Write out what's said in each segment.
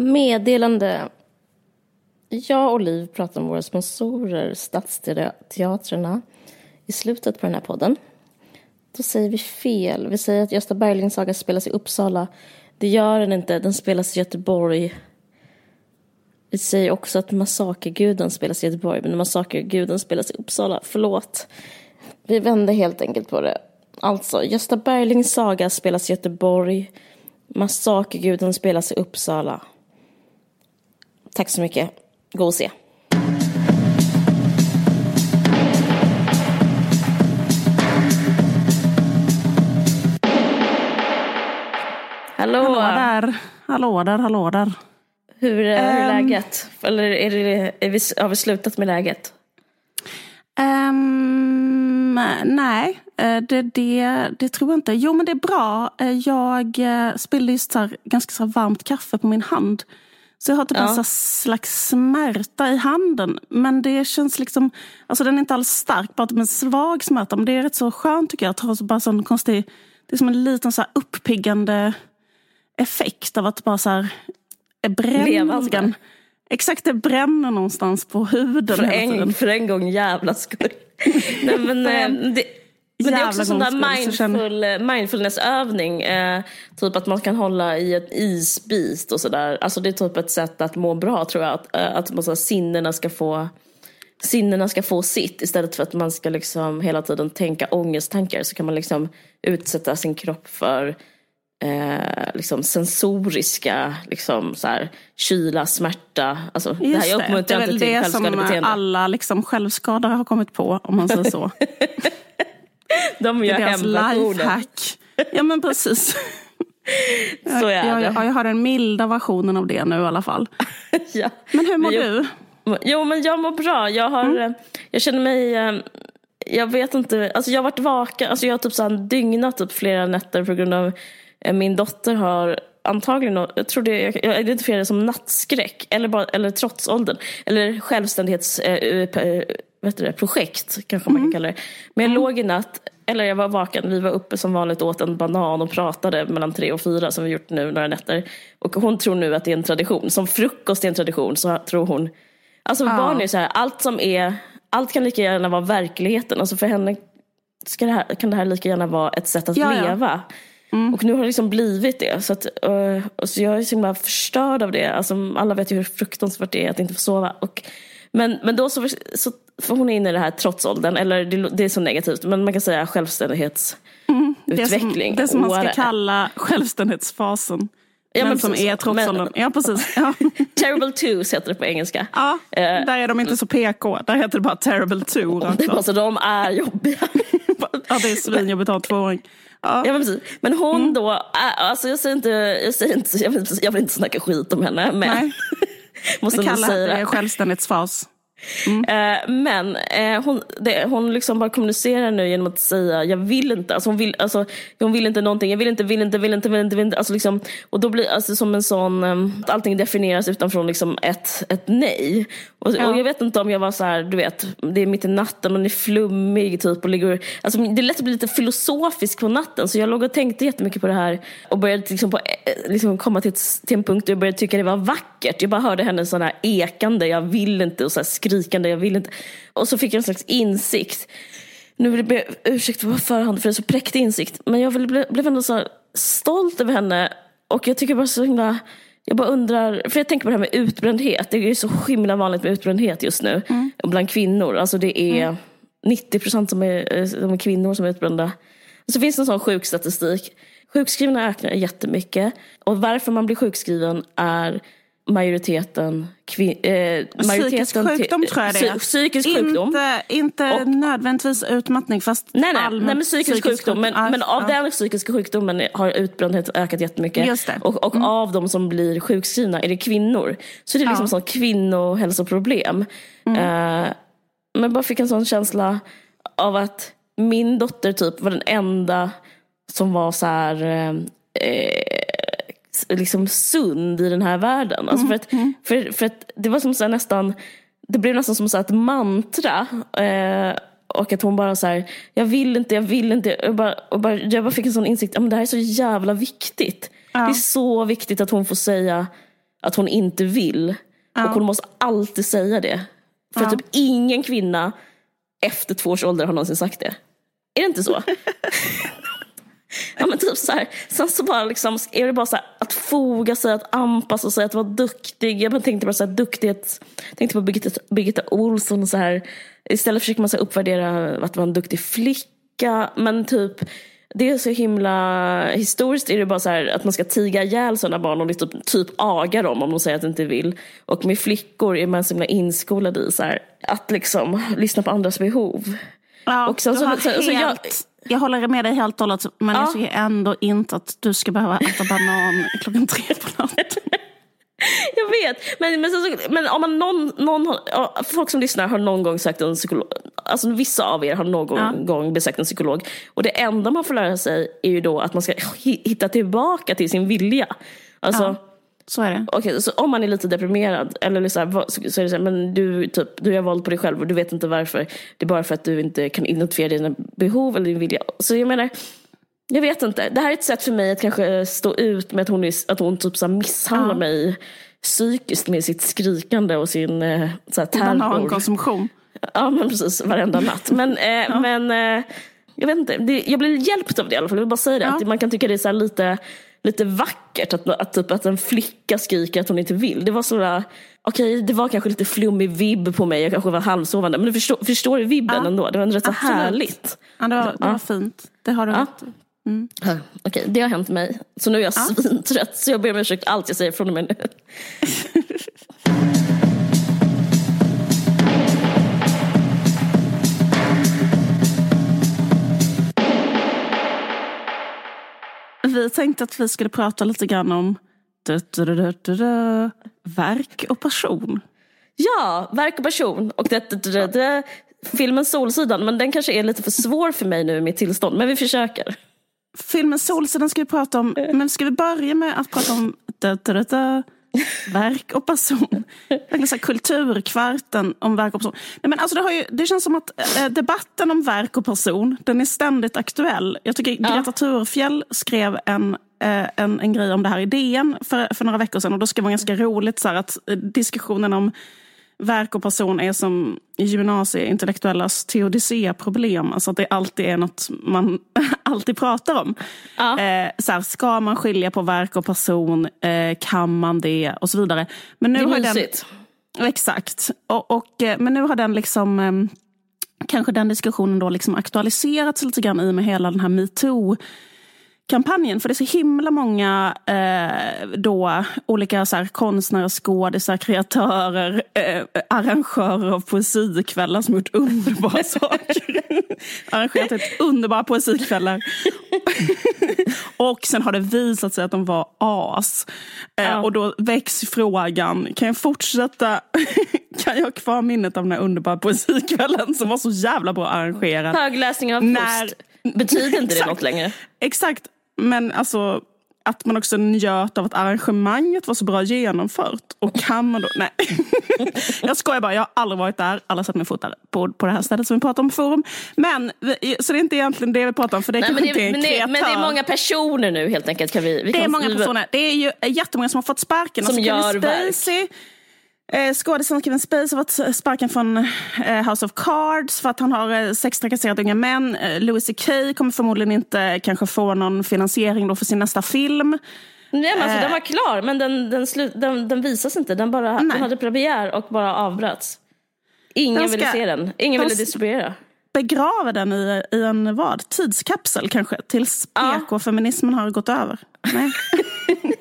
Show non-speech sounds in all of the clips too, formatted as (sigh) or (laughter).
Meddelande. Jag och Liv pratar om våra sponsorer, Stadsteatrarna, i slutet på den här podden. Då säger vi fel. Vi säger att Gösta Berlings saga spelas i Uppsala. Det gör den inte, den spelas i Göteborg. Vi säger också att Massakerguden spelas i Göteborg, men Massakerguden spelas i Uppsala. Förlåt. Vi vände helt enkelt på det. Alltså, Gösta Berlings saga spelas i Göteborg. Massakerguden spelas i Uppsala. Tack så mycket. Gå och se. Hallå! Hallå där, hallå där, hallå där. Hur är, hur är Ehm. läget? Eller är det, är vi, har vi slutat med läget? Ehm, nej, eh, det, det, det tror jag inte. Jo, men det är bra. Eh, Jag eh, spillde just så här, ganska så varmt kaffe på min hand. Så jag har typ Ja. en så slags smärta i handen. Men det känns liksom, alltså den är inte alls stark, bara typ en svag smärta. Men det är rätt så skönt tycker jag. Att ha så bara sån konstig, det är som en liten så här uppiggande effekt av att bara så här grann. Exakt, det bränner någonstans på huden För en, för en gång jävla skull. (laughs) Nej, men, eh, det, men det är också sån där mindful, eh, mindfulnessövning. Eh, typ att man kan hålla i ett isbit och sådär. Alltså det är typ ett sätt att må bra tror jag. Att, eh, att man, så här, sinnena ska få sinnena ska få sitt istället för att man ska liksom hela tiden tänka ångesttankar så kan man liksom utsätta sin kropp för eh, liksom sensoriska liksom så här, kyla, smärta. Alltså, det här jag det, det uppmuntrar är inte väl till det som alla liksom självskadare har kommit på, om man säger så. (laughs) De Det gör hemversionen. lifehack. Ja men precis. (laughs) Så är jag, det. jag, jag har den milda versionen av det nu i alla fall. (laughs) ja. Men hur mår Men du? Jo men jag mår bra. Jag, har, Mm. eh, jag känner mig, eh, jag vet inte, alltså jag har varit vaken, alltså jag har typ så här dygnat typ flera nätter på grund av eh, min dotter har antagligen, jag tror det, jag- identifierar det som nattskräck eller, bara, eller trotsåldern eller självständighets, eh, vad heter det, projekt kanske Mm. man kan kalla det. Men jag låg i natt, eller jag var vaken, vi var uppe som vanligt åt en banan och pratade mellan tre och fyra som vi gjort nu några nätter. Och hon tror nu att det är en tradition, som frukost är en tradition så tror hon Alltså barn är så här, allt som är, allt kan lika gärna vara verkligheten. Alltså för henne ska det här, kan det här lika gärna vara ett sätt att Ja, ja. leva. Och nu har det liksom blivit det. Så, att, eh, och så jag är så himla förstörd av det. Alltså, alla vet ju hur fruktansvärt det är att inte få sova. Och, men, men då så, så för hon är inne i det här trotsåldern, eller det, det är så negativt, men man kan säga självständighetsutveckling. Det som, det som man ska kalla självständighetsfasen. Ja, men men som är trotsåldern. Ja, precis. (laughs) Ja. Terrible twos heter det på engelska. ja, där är de inte så PK. Där heter det bara terrible two. Det Alltså. bara så de är jobbiga. Ja, det är svinjobbigt att ha en tvååring. Ja. Ja, men precis. Men hon Mm. då, äh, alltså jag säger inte, jag, säger inte jag, vill, inte- jag vill inte snacka skit om henne. Men. Måste ändå kallar det det. Självständighetsfas. Eh, men eh, hon, det, hon liksom bara kommunicerar nu genom att säga jag vill inte. Alltså hon, vill, alltså, hon vill inte någonting. Jag vill inte, vill inte, vill inte, vill inte. Vill inte. Alltså liksom, och då blir alltså som en sån, um, allting definieras utifrån liksom ett, ett nej. Och, Ja. och jag vet inte om jag var så här, du vet, det är mitt i natten, man är flummig typ och ligger, alltså det är lätt att bli lite filosofisk på natten. Så jag låg och tänkte jättemycket på det här och började liksom, på, eh, liksom komma till, ett, till en punkt där jag började tycka det var vackert. Jag bara hörde henne sån här ekande, jag vill inte och så här skrikande, jag vill inte. Och så fick jag en slags insikt. Nu vill jag be ursäkt på förhand för det är så präktig insikt. Men jag blev, blev ändå så stolt över henne. Och jag tycker bara så himla... Jag bara undrar, för jag tänker på det här med utbrändhet. Det är ju så himla vanligt med utbrändhet just nu. Bland kvinnor. Alltså det är 90 procent som är, eh, som är kvinnor som är utbrända. Så finns det en sån sjukstatistik. Sjukskrivna ökar jättemycket. Och varför man blir sjukskriven är majoriteten, kvin, eh, majoriteten Psykisk sjukdom tror jag det är. Psy- Psykisk sjukdom. Inte, inte Och- nödvändigtvis utmattning fast Nej, nej, allmänt nej men psykisk, sjukdom. Men, Ja, men av ja. den psykiska sjukdomen har utbrändhet ökat jättemycket. Just det. Mm. Och, och av de som blir sjukskrivna är det kvinnor. Så det är liksom Ja. sånt kvinnohälsoproblem. Mm. Eh, men bara fick en sån känsla av att min dotter typ var den enda som var så här eh, liksom sund i den här världen. Alltså för, att, för, för att det var som så här nästan, det blev nästan som så ett mantra. Eh, och att hon bara så här, jag vill inte, jag vill inte. Jag bara, och bara, jag bara fick en sån insikt, ja, men det här är så jävla viktigt. Det är så viktigt att hon får säga att hon inte vill. Och hon måste alltid säga det. För Ja. typ ingen kvinna efter två års ålder har någonsin sagt det. Är det inte så? (laughs) ja men typ så här. Sen så bara liksom, är det bara så här, att foga sig, att anpassa sig, att vara duktig. Jag bara tänkte bara så här, duktighet, tänkte på Birgitta, Birgitta Olsson och så här. Istället försöker man så här, uppvärdera att vara en duktig flicka. Men typ, det är så himla historiskt är det bara så här att man ska tiga ihjäl sådana barn och typ, typ aga dem om de säger att de inte vill. Och med flickor är man så himla inskolad i så här, att liksom lyssna på andras behov. Ja, Och sen du så- har så- så jag- helt, jag, håller med dig helt och hållet, men Ja. jag tycker ändå inte att du ska behöva äta banan klockan tre på natten. (laughs) Jag vet, men, men, så, men om man någon, någon folk som lyssnar har någon gång sökt en psykolog, alltså vissa av er har någon Ja. gång besökt en psykolog. Och det enda man får lära sig är ju då att man ska hi- hitta tillbaka till sin vilja. Alltså, Ja. Så är det. Okej, så om man är lite deprimerad eller så, här, så är det så här, men du, typ, du gör våld på dig själv och du vet inte varför. Det är bara för att du inte kan identifiera dina behov eller din vilja. Så jag menar, jag vet inte. Det här är ett sätt för mig att kanske stå ut med att hon, att hon typ så misshandlar Ja. mig psykiskt med sitt skrikande och sin eh, så här, terror. Banankonsumtion. Ja men precis, varenda natt. Men, eh, (laughs) men eh, jag vet inte, det, jag blir hjälpt av det i alla fall. Jag vill bara säga det. Ja. Att man kan tycka det är så här lite, lite vackert att, att, typ, att en flicka skriker att hon inte vill. Det var så okej det var kanske lite flummig vibb på mig, jag kanske var halvsovande. Men du förstår, förstår du vibben Ja, ändå? Det var rätt så absolut. härligt. Ja, det var, det Ja. var fint. Det har du Ja. rätt. Ja, Okej, det har hänt mig. Så nu är jag svintrött så jag ber om ursäkt allt jag säger från och med nu. (laughs) Vi tänkte att vi skulle prata lite grann om du, du, du, verk och passion. Ja, verk och person. Och det, filmen Solsidan, men den kanske är lite för svår för mig nu i mitt tillstånd. Men vi försöker. Filmen Solsidan ska vi prata om, men ska vi börja med att prata om verk och person? Verkligen så kulturkvarten om verk och person. Nej, men alltså det, har ju, det känns som att eh, debatten om verk och person, den är ständigt aktuell. Jag tycker Greta Thurfjell skrev en eh, en, en grej om det här i DN för, för några veckor sedan. Och då skrev hon ganska roligt så här, att eh, diskussionen om verk och person är som gymnasieintellektuellas teodicea-problem. Alltså att det alltid är något man (laughs) alltid pratar om. Ja. Eh, så här, ska man skilja på verk och person? Eh, kan man det? Och så vidare. Men nu Det är har den, mysigt. Exakt. Och, och, eh, men nu har den liksom eh, kanske den diskussionen då liksom aktualiserats lite grann i och med hela den här metoo kampanjen. För det är så himla många eh, då, olika så här, konstnärer, skådisar, kreatörer, eh, arrangörer av poesikvällar som gjort underbara (laughs) saker. Arrangerat ett underbara poesikvällar. (laughs) och sen har det visat sig att de var as. Eh, Ja. Och då väcks frågan, kan jag fortsätta? (laughs) kan jag ha kvar minnet av den här underbara poesikvällen som var så jävla bra arrangerad? Högläsningen av När- Proust. Betyder inte det något längre? Exakt, men alltså att man också njöt av att arrangemanget var så bra genomfört. Och kan man då... Nej. (laughs) jag skojar bara, jag har aldrig varit där. Alla har sett mig fota på, på det här stället som vi pratar om forum. Men, så det är inte egentligen det vi pratar om, för det Nej, kanske men, inte är det, en men, det, men det är många personer nu helt enkelt. Kan vi, vi Det är många personer. Det är ju jättemånga som har fått sparken. Som Kevin gör verk. Eh, Skådisen Kevin Spacey har fått sparken från eh, House of Cards för att han har eh, sextrakasserat unga män. Eh, Louis CK kommer förmodligen inte kanske få någon finansiering då för sin nästa film. Nej, men alltså, den var klar men den, den, slut, den, den visas inte. Den, bara, Nej. den hade premiär och bara avbröts. Ingen Den ville ska- se den. Ingen de ville distribuera. Begrava den i, i en vad? tidskapsel kanske? Tills Ja. PK-feminismen har gått över. Nej. (laughs)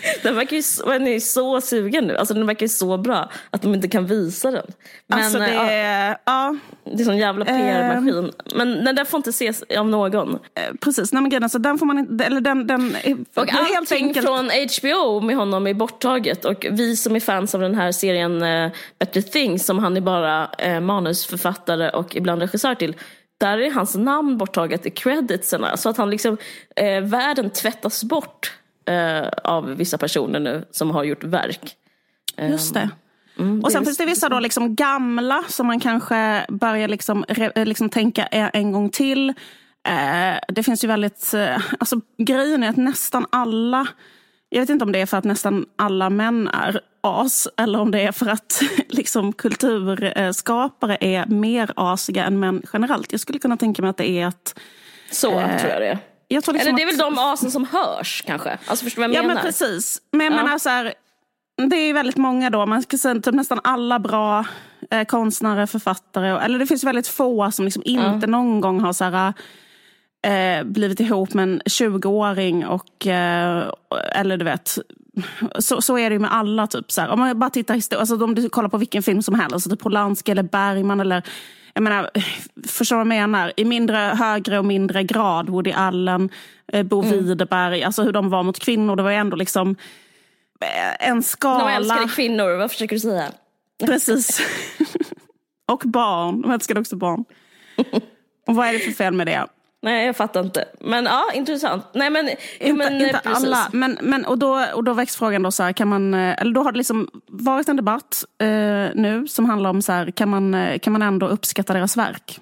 (laughs) Den verkar ju så, den är så sugen nu. Alltså, den verkar ju så bra att de inte kan visa den. Men, alltså det ja, är... Ja, det är sån jävla PR-maskin. Men den där får inte ses av någon. eh, precis. Nej, men grejen, alltså, den får man inte... Eller den, den, är- Och helt allting enkelt- från HBO med honom är borttaget. Och vi som är fans av den här serien eh, Better Things som han är bara eh, manusförfattare och ibland regissör till. Där är hans namn borttaget i creditsarna. Så att han liksom, eh, världen tvättas bort eh, av vissa personer nu som har gjort verk. Just det. Mm, Och sen är- finns det vissa då liksom gamla som man kanske börjar liksom, re, liksom tänka en en gång till. Eh, det finns ju väldigt... Eh, alltså, grejen är att nästan alla jag vet inte om det är för att nästan alla män är as eller om det är för att (laughs) liksom, kulturskapare är mer asiga än män generellt. Jag skulle kunna tänka mig att det är att... Så eh, tror jag det är. Jag tror liksom Eller det är att, väl de asen som hörs kanske? Alltså förstår du vad jag ja, menar? Ja men precis. Men jag ja. menar så här, det är väldigt många då, man ska säga typ nästan alla bra eh, konstnärer, författare, eller det finns väldigt få som liksom inte mm. någon gång har så här, eh, blivit ihop med en 20-åring och, eh, eller du vet, så, så är det ju med alla. Typ, så här. Om man bara tittar historiskt, alltså, om du kollar på vilken film som helst, alltså, typ Polanski eller Bergman eller jag menar, förstår vad jag menar? I mindre, högre och mindre grad, Woody Allen, eh, Bo mm. Widerberg, alltså hur de var mot kvinnor. Det var ju ändå liksom eh, en skala. De älskade kvinnor, vad försöker du säga? Precis. (laughs) och barn, de älskade också barn. (laughs) och vad är det för fel med det? Nej, jag fattar inte. Men ja, intressant. Nej, men, inte, men, inte eh, alla. Men, men, och, då, och då väcks frågan då så här, kan man, eh, eller då har det liksom varit en debatt eh, nu som handlar om så här, kan man, eh, kan man ändå uppskatta deras verk?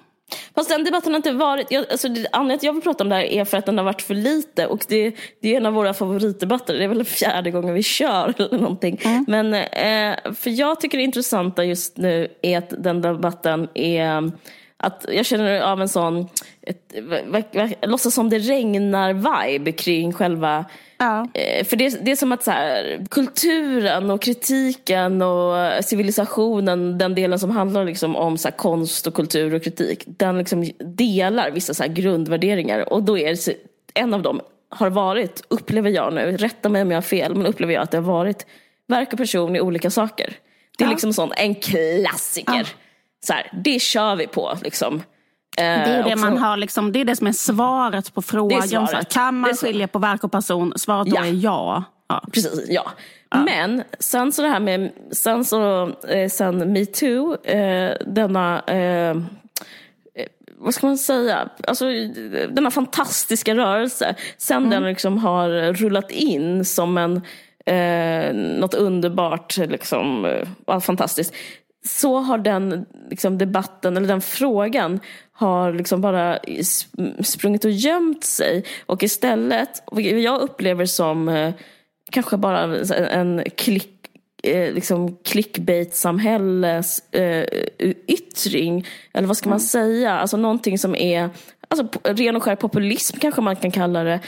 Fast den debatten har inte varit, jag, alltså det, anledningen jag vill prata om det här är för att den har varit för lite och det, det är en av våra favoritdebatter, det är väl fjärde gången vi kör (laughs) eller någonting. Mm. Men eh, för jag tycker det intressanta just nu är att den debatten är att jag känner av en sån, ett, låtsas som det regnar-vibe kring själva Ja. Eh, för det, det är som att så här, kulturen och kritiken och civilisationen, den delen som handlar liksom om så här, konst och kultur och kritik, den liksom delar vissa så här, grundvärderingar. Och då är det, en av dem har varit, upplever jag nu, rätta mig om jag har fel, men upplever jag att det har varit verk och person i olika saker. Det är ja. liksom sån, en klassiker. Ja så här, det kör vi på. Liksom. Det är det, man har liksom, det är det som är svaret på frågan. Svaret. Här, kan man skilja på verk och person? Svaret ja. då är ja. ja. Precis, ja. ja. Men sen så det här med, sen så, eh, sen metoo, eh, denna eh, vad ska man säga, alltså, denna fantastiska rörelse. Sen mm. den liksom har rullat in som en, eh, något underbart, liksom, eh, fantastiskt så har den liksom, debatten, eller den frågan, har liksom bara sprungit och gömt sig. Och istället, jag upplever som eh, kanske bara en klick eh, liksom clickbait-samhälles eh, yttring. Eller vad ska man mm. säga? Alltså någonting som är alltså, ren och skär populism kanske man kan kalla det.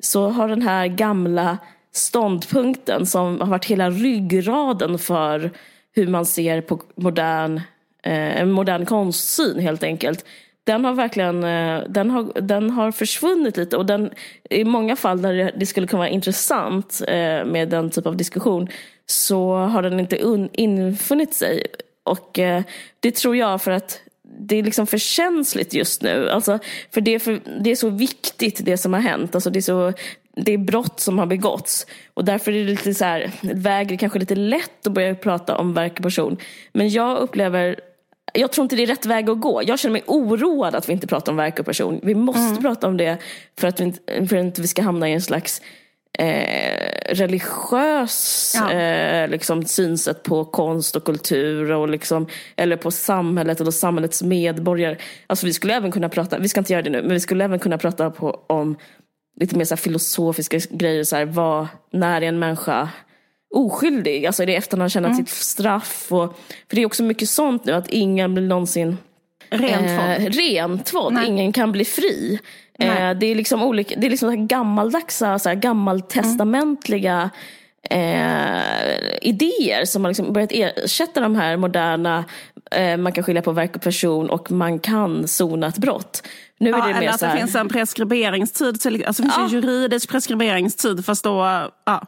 Så har den här gamla ståndpunkten som har varit hela ryggraden för hur man ser på modern, eh, en modern konstsyn helt enkelt. Den har verkligen eh, den har, den har försvunnit lite och den, i många fall där det skulle kunna vara intressant eh, med den typ av diskussion så har den inte un, infunnit sig. Och eh, det tror jag för att det är liksom för känsligt just nu. Alltså, för det, är för det är så viktigt det som har hänt. Alltså, det, är så, det är brott som har begåtts. Och därför är det lite så här, väger kanske lite lätt att börja prata om verk och person. Men jag upplever jag tror inte det är rätt väg att gå. Jag känner mig oroad att vi inte pratar om verk och person. Vi måste mm. prata om det för att vi inte, för att inte vi ska hamna i en slags eh, religiös ja. eh, liksom, synsätt på konst och kultur och liksom, eller på samhället och samhällets medborgare. Alltså, vi skulle även kunna prata, vi ska inte göra det nu, men vi skulle även kunna prata på, om lite mer så filosofiska grejer. Så här, vad, när är en människa oskyldig? Alltså är det efter att han tjänat mm. sitt straff? Och, för det är också mycket sånt nu att ingen blir någonsin rentvådd. Eh, rentvådd. Ingen kan bli fri. Eh, det är liksom, olika, det är liksom gammaldagsa, så här, gammaltestamentliga mm. eh, idéer som har liksom börjat ersätta de här moderna, man kan skilja på verk och person och man kan sona ett brott. Nu är ja, det mer eller att det finns en preskriberingstid, alltså det finns ja. en juridisk preskriberingstid fast då, ja.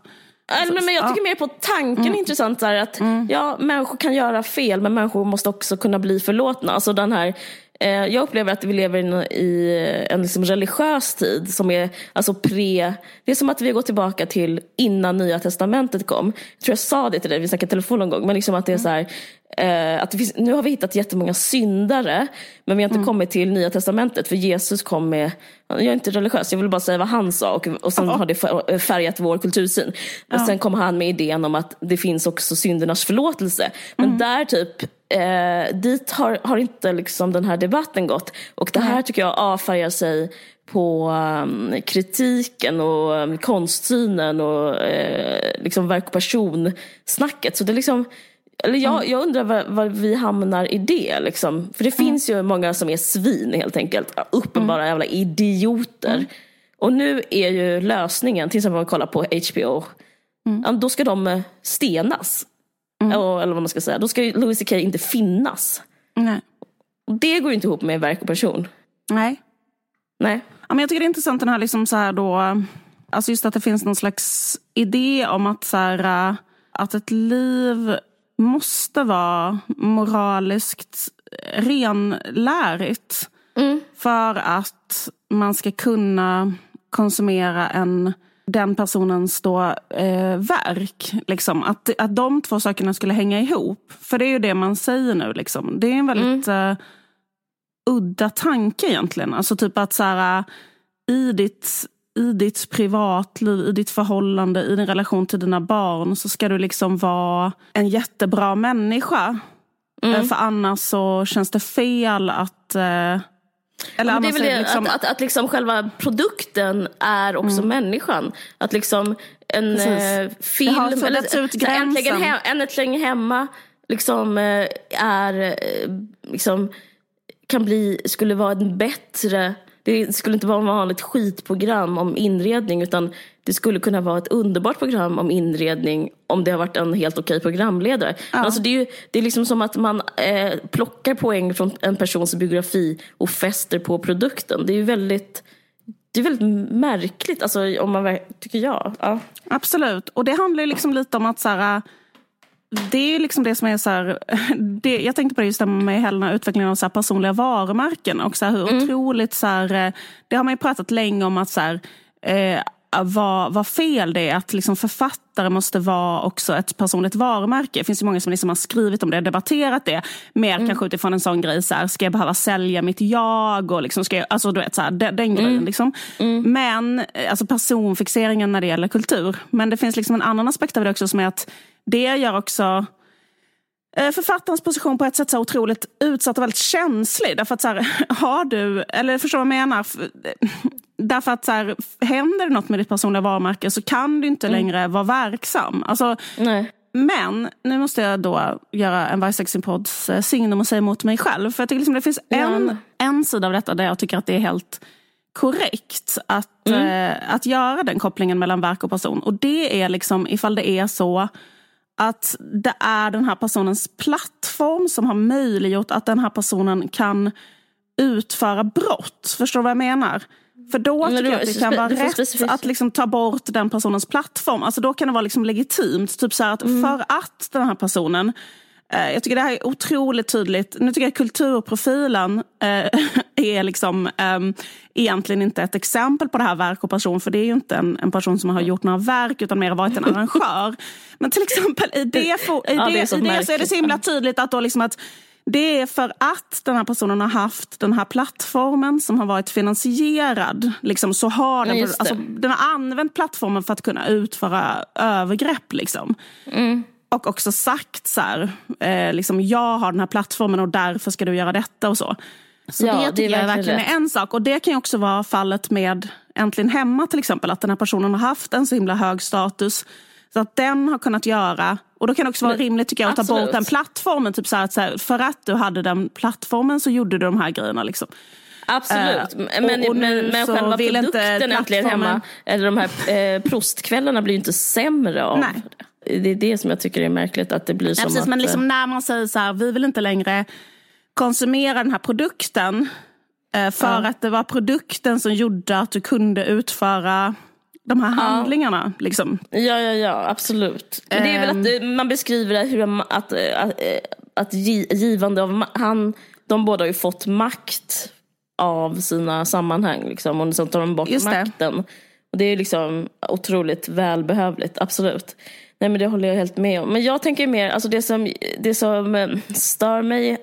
Eller, men jag tycker mer på tanken mm. intressant där att mm. ja, människor kan göra fel men människor måste också kunna bli förlåtna. Alltså den här Eh, jag upplever att vi lever i en liksom religiös tid som är alltså pre... Det är som att vi går tillbaka till innan nya testamentet kom. Jag tror jag sa det till dig, vi snackade telefon någon gång. Men liksom att det är så här, eh, att finns, nu har vi hittat jättemånga syndare men vi har inte mm. kommit till nya testamentet för Jesus kom med, jag är inte religiös, jag vill bara säga vad han sa och, och sen har det färgat vår kultursyn. Ja. sen kom han med idén om att det finns också syndernas förlåtelse. Men mm. där typ Eh, dit har, har inte liksom den här debatten gått. Och det här tycker jag avfärgar sig på um, kritiken och um, konstsynen och uh, liksom verk och person-snacket. Så det är liksom, eller jag, mm. jag undrar var, var, vi hamnar i det. Liksom. För det mm. finns ju många som är svin helt enkelt. Uppenbara mm. jävla idioter. Mm. Och nu är ju lösningen, till exempel om man kollar på HBO. Mm. Då ska de eh, stenas. Mm. Eller vad man ska säga. Då ska Louis CK inte finnas. Nej. Det går ju inte ihop med verk och person. Nej. Nej. Ja, men jag tycker det är intressant den här liksom så här då, alltså just att det finns någon slags idé om att, så här, att ett liv måste vara moraliskt renlärigt. Mm. För att man ska kunna konsumera en den personens då, eh, verk. Liksom. Att, att de två sakerna skulle hänga ihop. För det är ju det man säger nu. Liksom. Det är en väldigt mm. eh, udda tanke egentligen. Alltså typ att så här, i ditt i ditt privatliv, i ditt förhållande, i din relation till dina barn så ska du liksom vara en jättebra människa. Mm. För annars så känns det fel att eh, eller ja, det är väl det, liksom... att, att, att liksom själva produkten är också mm. människan. Att liksom en eh, film, eller ut äntligen, he, äntligen hemma, liksom eh, är, eh, liksom, kan bli, skulle vara en bättre det skulle inte vara ett vanligt skitprogram om inredning utan det skulle kunna vara ett underbart program om inredning om det har varit en helt okej programledare. Ja. Alltså det, är ju, det är liksom som att man eh, plockar poäng från en persons biografi och fäster på produkten. Det är ju väldigt det är väldigt märkligt, alltså, om man, tycker jag. Ja. Absolut, och det handlar ju liksom lite om att så här, det är liksom det som är så här, (laughs) det, jag tänkte på det just med hela utvecklingen av så personliga varumärken och så hur mm. otroligt så här, eh, det har man ju pratat länge om att så här, eh, vad, vad fel det är att liksom författare måste vara också ett personligt varumärke. Det finns ju många som liksom har skrivit om det, debatterat det. Mer mm. kanske utifrån en sån grej, så här, ska jag behöva sälja mitt jag? Och liksom, ska jag, alltså, du vet, så här, den, den grejen. Mm. Liksom. Mm. Men, eh, alltså personfixeringen när det gäller kultur. Men det finns liksom en annan aspekt av det också som är att det gör också författarens position på ett sätt så otroligt utsatt och väldigt känslig. Därför att så här, (laughs) har du, eller förstår vad jag menar? Därför att så här, händer det något med ditt personliga varumärke så kan du inte mm. längre vara verksam. Alltså, Nej. Men nu måste jag då göra en Vargsexing-podds eh, signum och säga emot mig själv. För jag tycker liksom det finns en, en sida av detta där jag tycker att det är helt korrekt att, mm. eh, att göra den kopplingen mellan verk och person. Och det är liksom ifall det är så att det är den här personens plattform som har möjliggjort att den här personen kan utföra brott. Förstår du vad jag menar? För då tycker jag att det kan vara rätt att liksom ta bort den personens plattform. Alltså då kan det vara liksom legitimt. Typ så att mm. för att den här personen jag tycker det här är otroligt tydligt. Nu tycker jag kulturprofilen eh, (laughs) är liksom eh, egentligen inte ett exempel på det här verk och person. För det är ju inte en, en person som har gjort några verk utan mer varit en (laughs) arrangör. Men till exempel i det, i det, ja, det, är, så, i det så är det så himla tydligt att, då liksom att det är för att den här personen har haft den här plattformen som har varit finansierad. Liksom, så har den, alltså, den har använt plattformen för att kunna utföra övergrepp. Liksom. Mm och också sagt så här, eh, liksom, jag har den här plattformen och därför ska du göra detta och så. Så ja, det tycker det är jag verkligen är en sak. Och det kan ju också vara fallet med Äntligen Hemma till exempel. Att den här personen har haft en så himla hög status. Så att den har kunnat göra, och då kan det också vara Men, rimligt tycker jag att absolut. ta bort den plattformen. Typ så här, att så här, för att du hade den plattformen så gjorde du de här grejerna. Liksom. Absolut, uh, men, och, och men, men själva produkten Äntligen Hemma, eller de här eh, prostkvällarna blir ju inte sämre av Nej. det det är det som jag tycker är märkligt. Att det blir som ja, precis, att, men liksom när man säger så här, vi vill inte längre konsumera den här produkten. Eh, för ja. att det var produkten som gjorde att du kunde utföra de här handlingarna. Ja. Liksom. Ja, ja, ja, absolut. Men det är väl att ehm. man beskriver det hur att, att, att, att givande av han, de båda har ju fått makt av sina sammanhang. Liksom, och så tar de bort makten. Och det är liksom otroligt välbehövligt, absolut. Nej men det håller jag helt med om. Men jag tänker mer, alltså det som, det som eh, stör mig,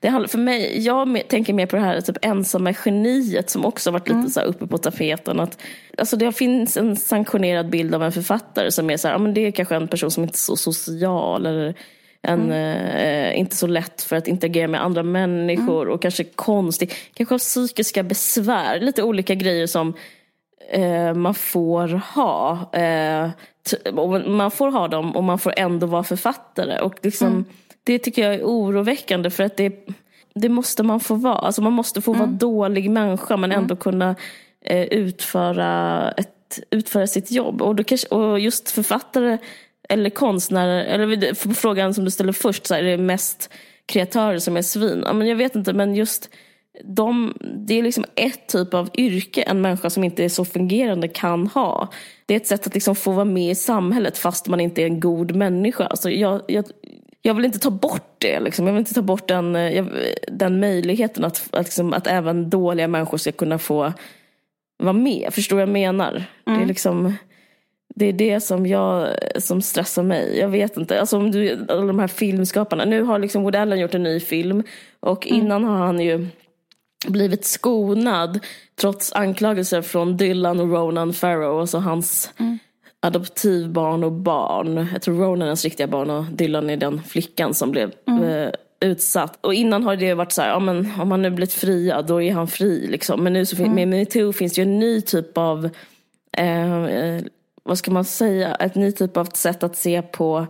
det för mig, jag tänker mer på det här typ ensamma geniet som också varit lite mm. så uppe på tapeten. Att, alltså det finns en sanktionerad bild av en författare som är så här, ja, men det är kanske en person som inte är så social eller en, eh, inte så lätt för att interagera med andra människor och kanske konstig, kanske har psykiska besvär, lite olika grejer som eh, man får ha. Eh, man får ha dem och man får ändå vara författare. Och liksom, Det tycker jag är oroväckande för att det, det måste man få vara. Alltså man måste få vara dålig människa men ändå kunna eh, utföra, ett, utföra sitt jobb. Och, då kanske, och just författare eller konstnärer, eller frågan som du ställde först, så här, är det mest kreatörer som är svin? Ja, men jag vet inte, men just de, det är liksom ett typ av yrke en människa som inte är så fungerande kan ha. Det är ett sätt att liksom få vara med i samhället fast man inte är en god människa. Alltså jag, jag, jag vill inte ta bort det. Liksom. Jag vill inte ta bort den, eh, den möjligheten att, att, liksom, att även dåliga människor ska kunna få vara med. Förstår vad jag menar? Det är liksom... Det är det som, jag, som stressar mig. Jag vet inte. Alltså om du, alla de här filmskaparna. Nu har liksom Woody Allen gjort en ny film. Och innan har han ju blivit skonad. Trots anklagelser från Dylan och Ronan Farrow. Alltså hans adoptivbarn och barn. Jag tror Ronan är hans riktiga barn och Dylan är den flickan som blev eh, utsatt. Och innan har det varit så här, ja, men om han nu blivit friad då är han fri. Liksom. Men nu så fin- med metoo finns det ju en ny typ av eh, eh, vad ska man säga, ett ny typ av sätt att se på,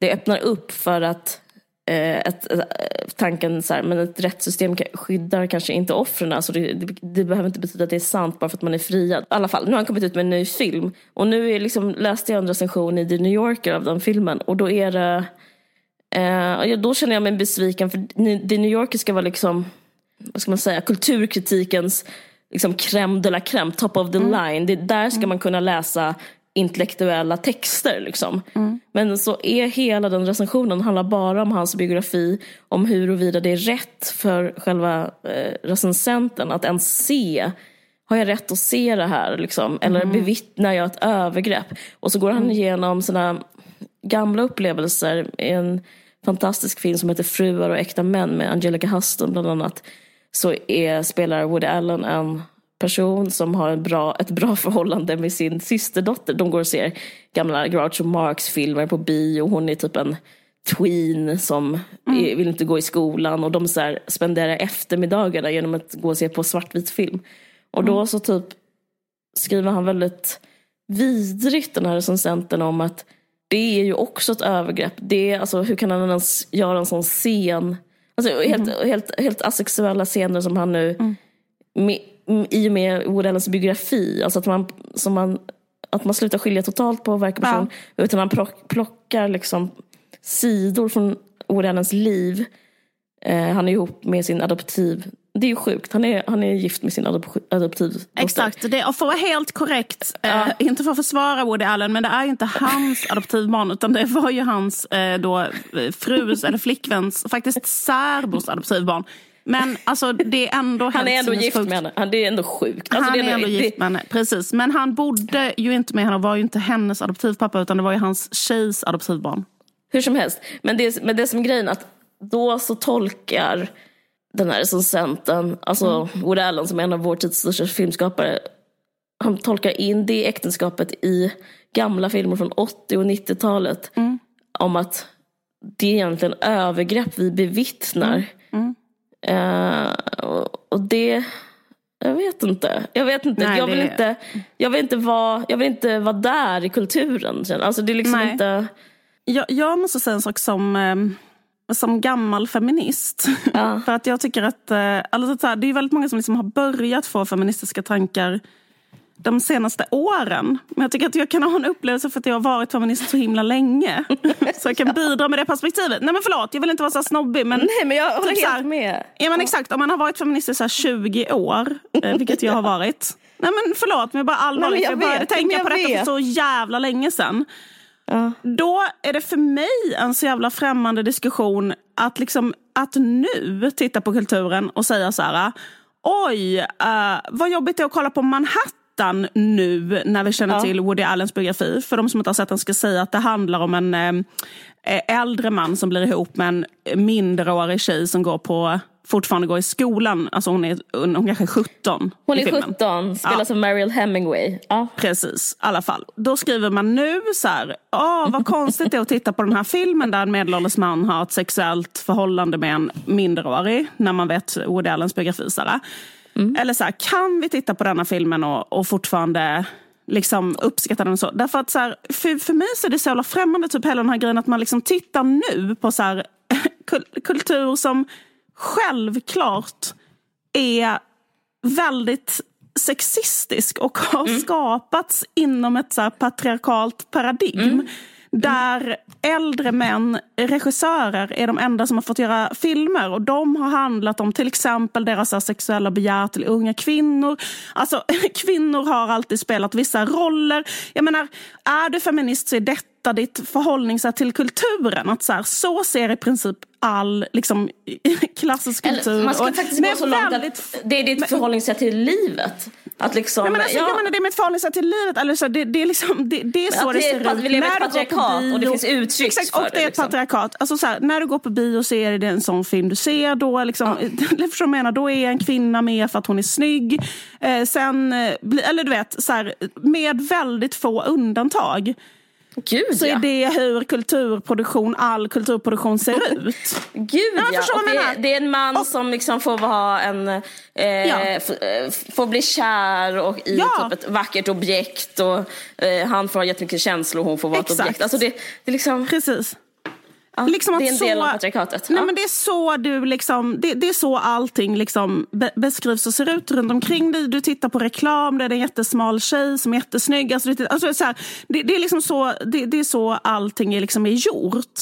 det öppnar upp för att eh, ett, ett, tanken så här, men ett rättssystem skyddar kanske inte offren, så det, det, det behöver inte betyda att det är sant bara för att man är friad. I alla fall, nu har han kommit ut med en ny film. Och nu är liksom, läste jag en recension i The New Yorker av den filmen. Och då är det Eh, då känner jag mig besviken för The New Yorker ska vara liksom, vad ska man säga, kulturkritikens liksom crème de la crème, top of the line. Det, där ska man kunna läsa intellektuella texter. Liksom. Men så är hela den recensionen handlar bara om hans biografi, om huruvida det är rätt för själva eh, recensenten att ens se har jag rätt att se det här? Liksom? Eller bevittnar jag ett övergrepp? Och så går han igenom sina gamla upplevelser i en fantastisk film som heter Fruar och äkta män med Angelica Huston bland annat. Så är, spelar Woody Allen en person som har en bra, ett bra förhållande med sin systerdotter. De går och ser gamla Groucho Marx-filmer på bio. Hon är typ en tween som är, vill inte gå i skolan och de så här spenderar eftermiddagarna genom att gå och se på svartvit film. Och då så typ skriver han väldigt vidrigt den här recensenten om att det är ju också ett övergrepp. Det är, alltså, hur kan han ens göra en sån scen? Alltså, helt, helt, helt asexuella scener som han nu, med, i och med Woody Allens biografi, alltså att man, som man, att man slutar skilja totalt på verk och person, utan han plock, plockar liksom sidor från Woody Allens liv. Eh, han är ihop med sin adoptiv, det är ju sjukt, han är, han är gift med sin adop, adoptiv Exakt, det, och för att vara helt korrekt, eh, inte för att försvara Woody Allen, men det är ju inte hans adoptivbarn, utan det var ju hans eh, då, eh, frus eller flickväns, faktiskt särbos adoptivbarn. Men alltså det är ändå Han är ändå gift med henne, han, det är ändå sjukt. Alltså, han är ändå det- gift med henne, precis. Men han bodde ju inte med henne och var ju inte hennes adoptivpappa, utan det var ju hans tjejs adoptivbarn. Hur som helst, men det, men det som är grejen att då så tolkar den här recensenten, alltså Woody Allen som är en av vår tids största filmskapare, han tolkar in det äktenskapet i gamla filmer från 80 och 90-talet om att det är egentligen övergrepp vi bevittnar. Eh, och, och det, jag vet inte. Jag vet inte. Nej, jag, vill det- inte jag, vill inte vara, jag vill inte vara där i kulturen. Alltså det är liksom Nej. inte... Jag, jag måste säga en sak som, eh, som gammal feminist. Ja. (laughs) För att jag tycker att eh, alltså, så här, det är väldigt många som liksom har börjat få feministiska tankar de senaste åren. Men jag tycker att jag kan ha en upplevelse för att jag har varit feminist så himla länge. (laughs) så jag kan bidra med det perspektivet. Nej men förlåt, jag vill inte vara så snobbig. Men Nej men jag håller Typ så här- helt med. Ja men exakt, om man har varit feminist i så här 20 år, eh, vilket jag har (laughs) varit. Nej men förlåt, men jag bara allvarligt. Nej, jag, jag började vet, tänka men på jag detta vet. för så jävla länge sedan. Ja. Då är det för mig en så jävla främmande diskussion att, liksom, att nu titta på kulturen och säga så här. Oj, eh, vad jobbigt det är att kolla på Manhattan nu när vi känner Ja. till Woody Allens biografi. För de som inte har sett den ska säga att det handlar om en eh, äldre man som blir ihop med en minderårig tjej som går på fortfarande går i skolan. Alltså hon är, hon kanske är 17 Hon är filmen. 17, spelas av Mariel Hemingway. Ja. Precis, i alla fall. Då skriver man nu så här, åh vad konstigt det är att titta på den här filmen där en medelålders man har ett sexuellt förhållande med en minderårig, när man vet Woody Allens biografi. Så här. Eller så här, kan vi titta på denna filmen och, och fortfarande liksom uppskatta den så? Därför att så här, för, för mig så är det så jävla främmande, typ hela den här grejen att man liksom tittar nu på så här, (laughs) kul- kultur som självklart är väldigt sexistisk och har skapats inom ett så här patriarkalt paradigm. Där äldre män, regissörer, är de enda som har fått göra filmer. Och de har handlat om till exempel deras sexuella begär till unga kvinnor. Alltså (laughs) kvinnor har alltid spelat vissa roller. Jag menar, är du feminist så är detta ditt förhållningssätt till kulturen. Att så, här, så ser i princip all liksom, (laughs) klassisk kultur. Eller, man ska och- faktiskt gå så långt väldigt- att det är ditt förhållningssätt till livet. Att liksom, Nej, men alltså, ja, jag menar, det är mitt förhållningssätt till livet. Eller så, det, det, är liksom, det, det är så det det är- ser att ut. vi lever i ett patriarkat och det bio- finns uttryck Exakt, för och det är ett liksom. patriarkat. Alltså, så här, när du går på bio så är det en sån film du ser. Då, liksom, (laughs) vad jag menar? Då är en kvinna med för att hon är snygg. Eh, sen, eh, eller du vet, så här, med väldigt få undantag. Gud Så ja. är det hur kulturproduktion, all kulturproduktion ser ut. Gud ja. jag det, det är en man Och- som liksom får vara en, eh, Ja. eh, får bli kär och i Ja. typ ett vackert objekt och eh, han får ha jättemycket känslor och hon får vara ett Exakt. objekt. Alltså det, det är liksom, Precis. Ja, Liksom det är en så- del av patriarkatet. Nej, Ja. men det är så du liksom, det, det är så allting liksom be, beskrivs och ser ut runt omkring dig. Du tittar på reklam, det är en jättesmal tjej som är jättesnygg. Alltså, det, alltså, så här, det, det, är liksom så, det, det är så allting är, liksom är gjort.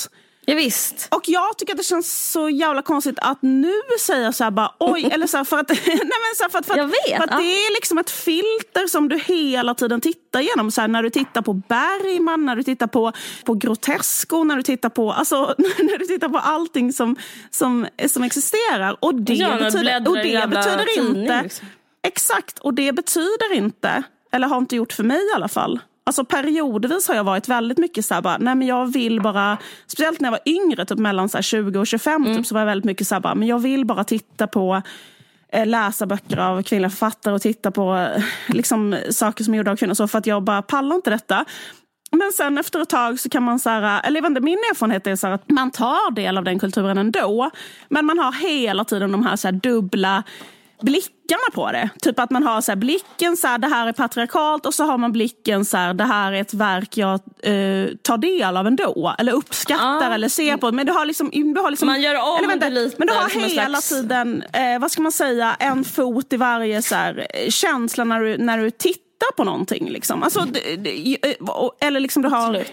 Ja, visst. Och jag tycker att det känns så jävla konstigt att nu säga så här bara oj, eller så här för att, (laughs) nej men så här för att, för att, vet, för att ja. det är liksom ett filter som du hela tiden tittar igenom. Så här, när du tittar på Bergman, när du tittar på, på Grotesco, när du tittar på, alltså, (laughs) när du tittar på allting som, som, som existerar. Och det Ja, betyder, och det betyder inte, liksom. exakt, och det betyder inte, eller har inte gjort för mig i alla fall, Alltså periodvis har jag varit väldigt mycket så här bara, nej men jag vill bara, speciellt när jag var yngre, typ mellan så här 20 och 25, Mm. typ, så var jag väldigt mycket så här bara, men jag vill bara titta på eh, läsa böcker av kvinnliga författare och titta på eh, liksom, saker som är gjorda av kvinnor. Så för att jag bara pallar inte detta. Men sen efter ett tag så kan man, så här, eller jag vet inte, min erfarenhet är så att man tar del av den kulturen ändå. Men man har hela tiden de här, så här dubbla blickarna på det. Typ att man har så här, blicken, så här, det här är patriarkalt och så har man blicken, så här, det här är ett verk jag eh, tar del av ändå. Eller uppskattar Ja. eller ser på. Men du har liksom, du har liksom Man gör om eller vänta, det lite Men du har hela slags- tiden, eh, vad ska man säga, en fot i varje så här, eh, känsla när du, när du tittar på någonting. Liksom. Alltså, eh, eller liksom du har,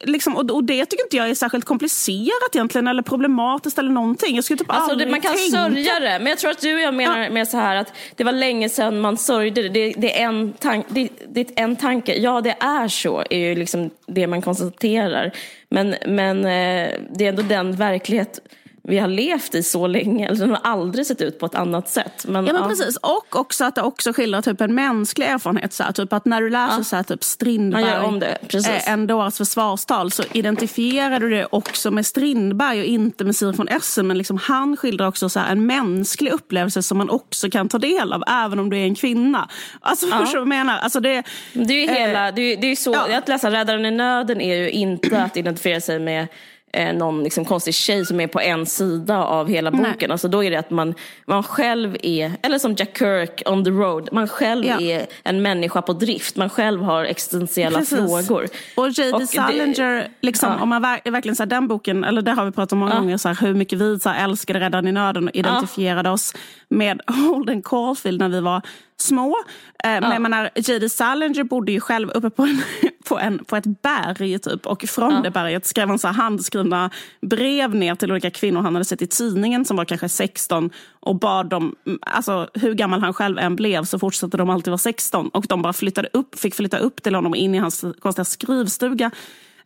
liksom, och, och det tycker inte jag är särskilt komplicerat egentligen, eller problematiskt eller någonting. Jag skulle typ Alltså det, man kan tänka... sörja det, men jag tror att du och jag menar mer så här att det var länge sedan man sörjde det. Det, det, är, en tank, det, det är en tanke, ja det är så, är ju liksom det man konstaterar. Men, men eh, det är ändå den verklighet vi har levt i så länge, eller den har aldrig sett ut på ett annat sätt. Men, Ja men precis, och också att det också skildrar typ en mänsklig erfarenhet. Så här, typ att när du läser så här, typ Strindberg, om det, precis. eh, En dåres försvarstal, så identifierar du det också med Strindberg och inte med Siri von Essen. Men liksom, han skildrar också så här, en mänsklig upplevelse som man också kan ta del av, även om du är en kvinna. Alltså, (laughs) förstår du vad jag menar? Alltså, det, Det är ju hela, det är, det är så, ja. att läsa Räddaren i nöden är ju inte att identifiera sig med eh, någon liksom konstig tjej som är på en sida av hela boken. Alltså då är det att man, man själv är, eller som Jack Kirk on the road, man själv Ja. är en människa på drift. Man själv har existentiella Precis. frågor. Och J.D. Salinger, liksom, ja. om man ver- verkligen så här, den boken, eller det har vi pratat om många gånger, så här, hur mycket vi så här, älskade Räddaren i nöden och identifierade oss med (laughs) Holden Caulfield när vi var små. Eh, Men jag menar, J.D. Salinger bodde ju själv uppe på, en, (laughs) på, en, på ett berg typ, och från det berget skrev han så handskrivna brev ner till olika kvinnor han hade sett i tidningen som var kanske 16 och bad dem, alltså hur gammal han själv än blev så fortsatte de alltid vara 16 och de bara flyttade upp, fick flytta upp till honom in i hans konstiga skrivstuga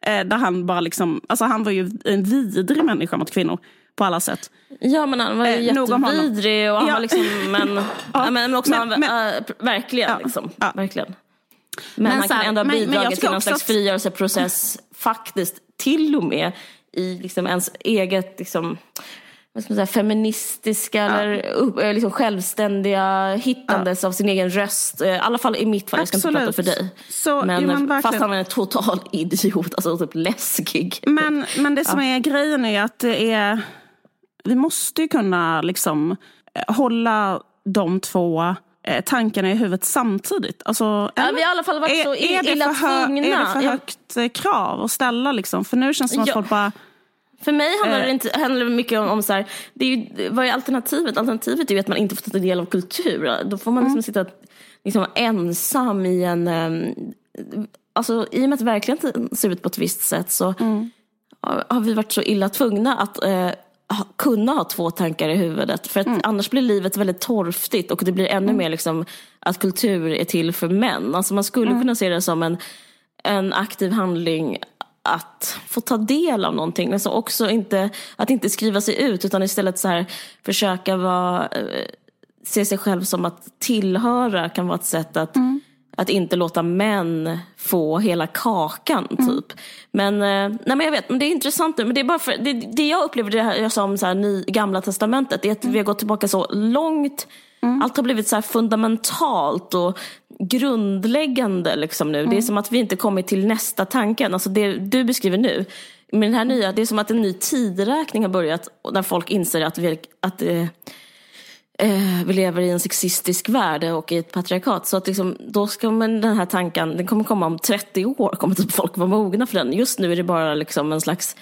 eh, där han bara liksom, alltså han var ju en vidrig människa mot kvinnor på alla sätt. Ja men han var ju Eh, jättevidrig och han Ja. var liksom, men, (laughs) ja. men också, men- han, men- äh, verkligen Ja. liksom. Ja. verkligen. Men, Men han kan ändå ha men- men bidragit till någon slags frigörelseprocess, (laughs) faktiskt till och med i liksom ens eget, liksom, vad ska man säga, feministiska eller upp, eh, liksom självständiga hittandes av sin egen röst. Eh, I alla fall i mitt fall, jag ska inte prata för dig. Så, men, jo, men fast han är en total (laughs) idiot, alltså typ läskig. Men, men det som är grejen är att det är, vi måste ju kunna liksom eh, hålla de två eh, tankarna i huvudet samtidigt. Alltså, Ja, vi har i alla fall varit är, så är, det illa för tvungna. är det för Jag- högt eh, krav att ställa? Liksom? För nu känns det som att Ja. folk bara... För mig handlar det, inte, handlar det mycket om, om så här, det är ju, vad är alternativet? Alternativet är ju att man inte får ta del av kultur. Då får man Mm. liksom sitta liksom, ensam i en... Um, alltså, I och med att verkligheten ser ut på ett visst sätt så Mm. har, har vi varit så illa tvungna att eh, kunna ha två tankar i huvudet. För att Mm. annars blir livet väldigt torftigt och det blir ännu mer liksom, att kultur är till för män. Alltså, man skulle Mm. kunna se det som en, en aktiv handling att få ta del av någonting. Alltså också inte, att inte skriva sig ut utan istället så här, försöka vara, eh, se sig själv som att tillhöra kan vara ett sätt att, att inte låta män få hela kakan. typ. Men, eh, nej, men jag vet, men det är intressant nu. Men det, är bara för, det, det jag upplever det här, jag sa om så här, ny, gamla testamentet, det är att vi har gått tillbaka så långt. Allt har blivit så här fundamentalt och grundläggande liksom nu. Det är som att vi inte kommit till nästa tanken. Alltså det du beskriver nu, med den här nya, det är som att en ny tideräkning har börjat där folk inser att vi, att, eh, eh, vi lever i en sexistisk värld och i ett patriarkat. Så att liksom, då ska man den här tanken, den kommer komma om 30 år, kommer typ folk vara mogna för den. Just nu är det bara liksom en slags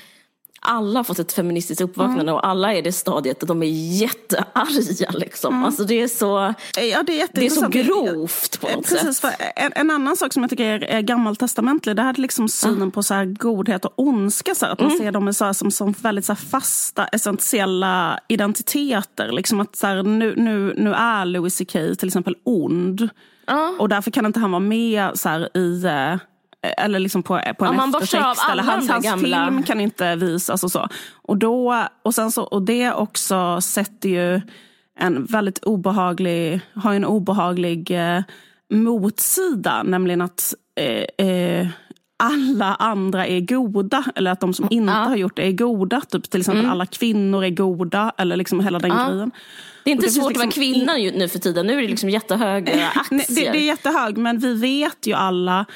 alla har fått ett feministiskt uppvaknande och alla är i det stadiet att de är jättearga. Liksom. Alltså det är så, Ja, det är det är så grovt på något Precis, sätt. en, en annan sak som jag tycker är, är gammaltestamentlig, det här är liksom synen på så godhet och ondska. Så här, att man Mm. ser dem så här, som, som väldigt så fasta, essentiella identiteter. Liksom att så här, nu, nu, nu är Louis CK till exempel ond. Ja. Och därför kan inte han vara med så i... Eller liksom på, på en Ja, man eftertext. Eller hans, hans gamla- film kan inte visas och så. Och, då, och, sen så, och det också sätter ju en väldigt obehaglig, har en obehaglig eh, motsida, nämligen att eh, eh, alla andra är goda, eller att de som inte har gjort det är goda. Typ till exempel alla kvinnor är goda, eller liksom hela den grejen. Det är inte det svårt att vara liksom kvinna nu för tiden. Nu är det liksom jättehöga (laughs) aktier. det, det är jättehög, men vi vet ju alla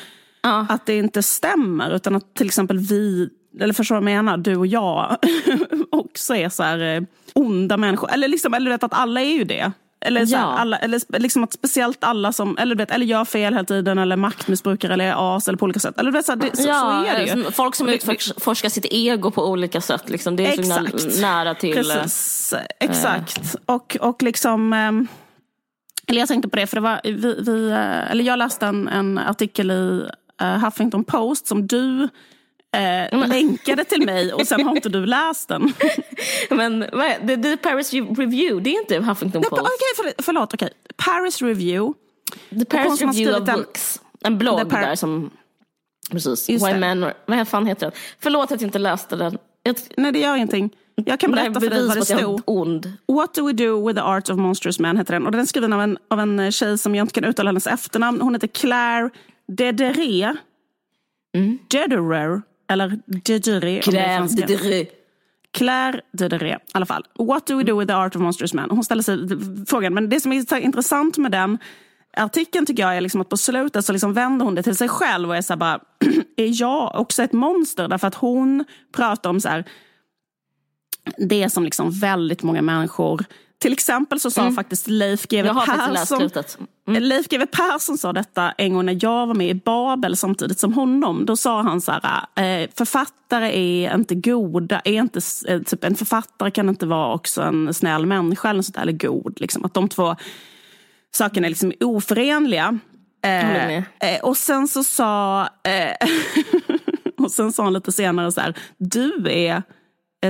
Ja. att det inte stämmer. Utan att till exempel vi, eller förstår du vad jag menar, du och jag (laughs) också är så här eh, onda människor. Eller, liksom, eller du vet att alla är ju det. Eller, så Ja. alla, eller liksom att speciellt alla som eller, vet, eller gör fel hela tiden, eller maktmissbrukare, eller är as, eller på olika sätt. Eller, vet, så, det, så, ja, så är det ju. Folk som utforskar sitt ego på olika sätt. Liksom. Det är så Exakt. nära till... eh, Precis, exakt. Och, och liksom... ehm, Eller jag tänkte på det, för det var, vi, vi, eh, eller jag läste en, en artikel i eh, Huffington Post som du eh, länkade till mig och sen har inte du läst den. (laughs) Men det, det är Paris Review, det är inte Huffington Okej, Post. för, förlåt. okej. Paris Review. The Paris Review of den- Books. En blogg där som... Precis. Just Why det. Men, vad fan heter den? Förlåt att jag inte läste den. Jag, Nej, det gör ingenting. Jag kan berätta för dig vad det stod. ond. What do we do with the art of monstrous man heter den. Och den är skriven av en, av en tjej som jag inte kan uttala hennes efternamn. Hon heter Claire Dederé. Dederer. Eller Dederé. Kräv franska. det Claire Dederé. I alla fall. What do we do with the art of monstrous man? Hon ställer sig frågan. Men det som är intressant med den artikeln tycker jag är liksom att på slutet så liksom vänder hon det till sig själv och är så bara, (clears throat) är jag också ett monster? Därför att hon pratar om så här, det som liksom väldigt många människor till exempel så sa faktiskt Leif GW Jag har faktiskt läst Persson slutet. Mm. Leif GW Persson sa detta en gång när jag var med i Babel samtidigt som honom. Då sa han så här, eh, författare är inte goda, är inte, eh, typ en författare kan inte vara också en snäll människa eller, sånt där, eller god. Liksom. Att de två sakerna är liksom oförenliga. Eh, eh, och sen så sa eh, (laughs) och sen sa han lite senare så här, du är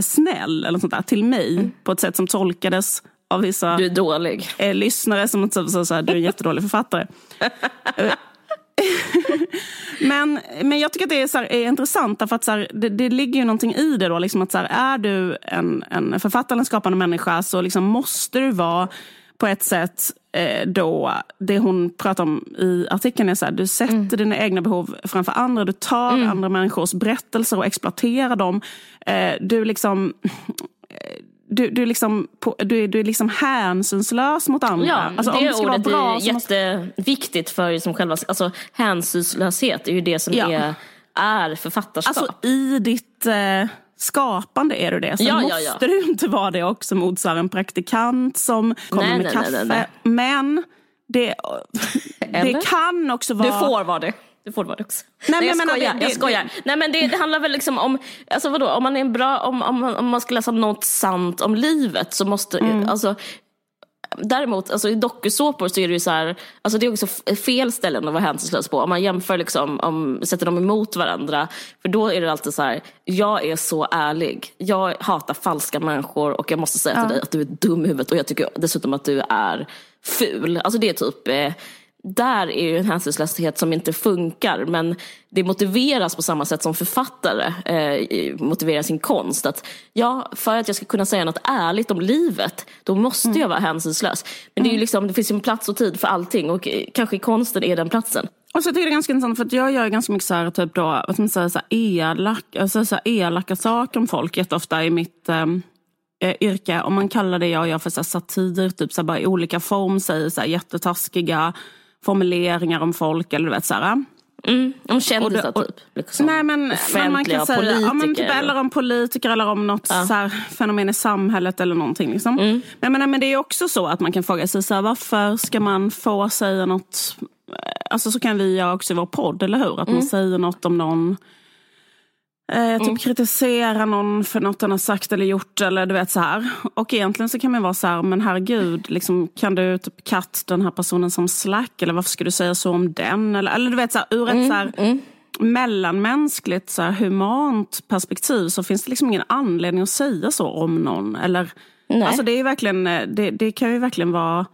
snäll eller sånt där, till mig på ett sätt som tolkades av vissa Du är dålig. eh, lyssnare som inte så, så här, du är en jättedålig författare. Eh, (laughs) men, men jag tycker att det är, så här, är intressant därför att så här, det, det ligger ju någonting i det. Då, liksom att så här, är du en, en författare, en skapande människa så liksom måste du vara på ett sätt eh, då, det hon pratar om i artikeln är så här, du sätter dina egna behov framför andra, du tar andra människors berättelser och exploaterar dem. Eh, du liksom du, du, är liksom, du, du är liksom hänsynslös mot andra. Ja, alltså, det det ska vara ordet bra, är måste- jätteviktigt för som själva, alltså hänsynslöshet är ju det som Ja. är, är författarskap. Alltså i ditt eh, skapande är du det. Sen Ja, måste ja. du inte vara det också mot så en praktikant som kommer Nej, med nej, kaffe. nej, nej, Men det, (laughs) det kan också vara... Du får vara det. Du får vara det också. Nej, Nej, men jag menar, skojar. det- jag det- skojar. Nej, men det, det handlar väl liksom om, alltså vadå, om man är en bra, om, om, man- om man ska läsa något sant om livet så måste, Mm. alltså Däremot, alltså i dokusåpor så är det ju så här, alltså det är också fel ställen att vara hänsynslös på. Om man jämför, liksom, om, sätter dem emot varandra. För då är det alltid så här, jag är så ärlig. Jag hatar falska människor och jag måste säga till dig att du är dum i huvudet och jag tycker dessutom att du är ful. Alltså det är typ, eh, där är ju en hänsynslöshet som inte funkar. Men det motiveras på samma sätt som författare eh, motiverar sin konst. Att ja, för att jag ska kunna säga något ärligt om livet, då måste jag vara hänsynslös. Men det, är ju liksom, det finns ju en plats och tid för allting och eh, kanske konsten är den platsen. Och så tycker jag det är ganska intressant för att jag gör ganska mycket så här, typ då, vad ska man säga, så här, elak, alltså så här, elaka saker om folk jätteofta i mitt ehm, eh, yrke. Om man kallar det jag gör för så här, satir, typ så här, bara i olika form säger så här, jättetaskiga formuleringar om folk. Eller du vet så här. Mm, om kändisar Och det- och- typ. Liksom. Nej, men, men man kan säga, politiker. ja, men typ, eller om politiker eller om något så här, fenomen i samhället eller någonting. Liksom. Mm. Men, menar, men det är också så att man kan fråga sig så här, varför ska man få säga något Alltså så kan vi göra också i vår podd, eller hur? Att Mm. man säger något om någon. Eh, typ kritisera någon för något den har sagt eller gjort. Eller du vet så här. Och egentligen så kan man vara så här, men herregud, liksom, kan du typ katt den här personen som slack? Eller varför ska du säga så om den? Eller, eller du vet så här, ur ett så här, mellanmänskligt, så här, humant perspektiv så finns det liksom ingen anledning att säga så om någon. Eller, Nej. alltså det, är verkligen, eh, det, det kan ju verkligen vara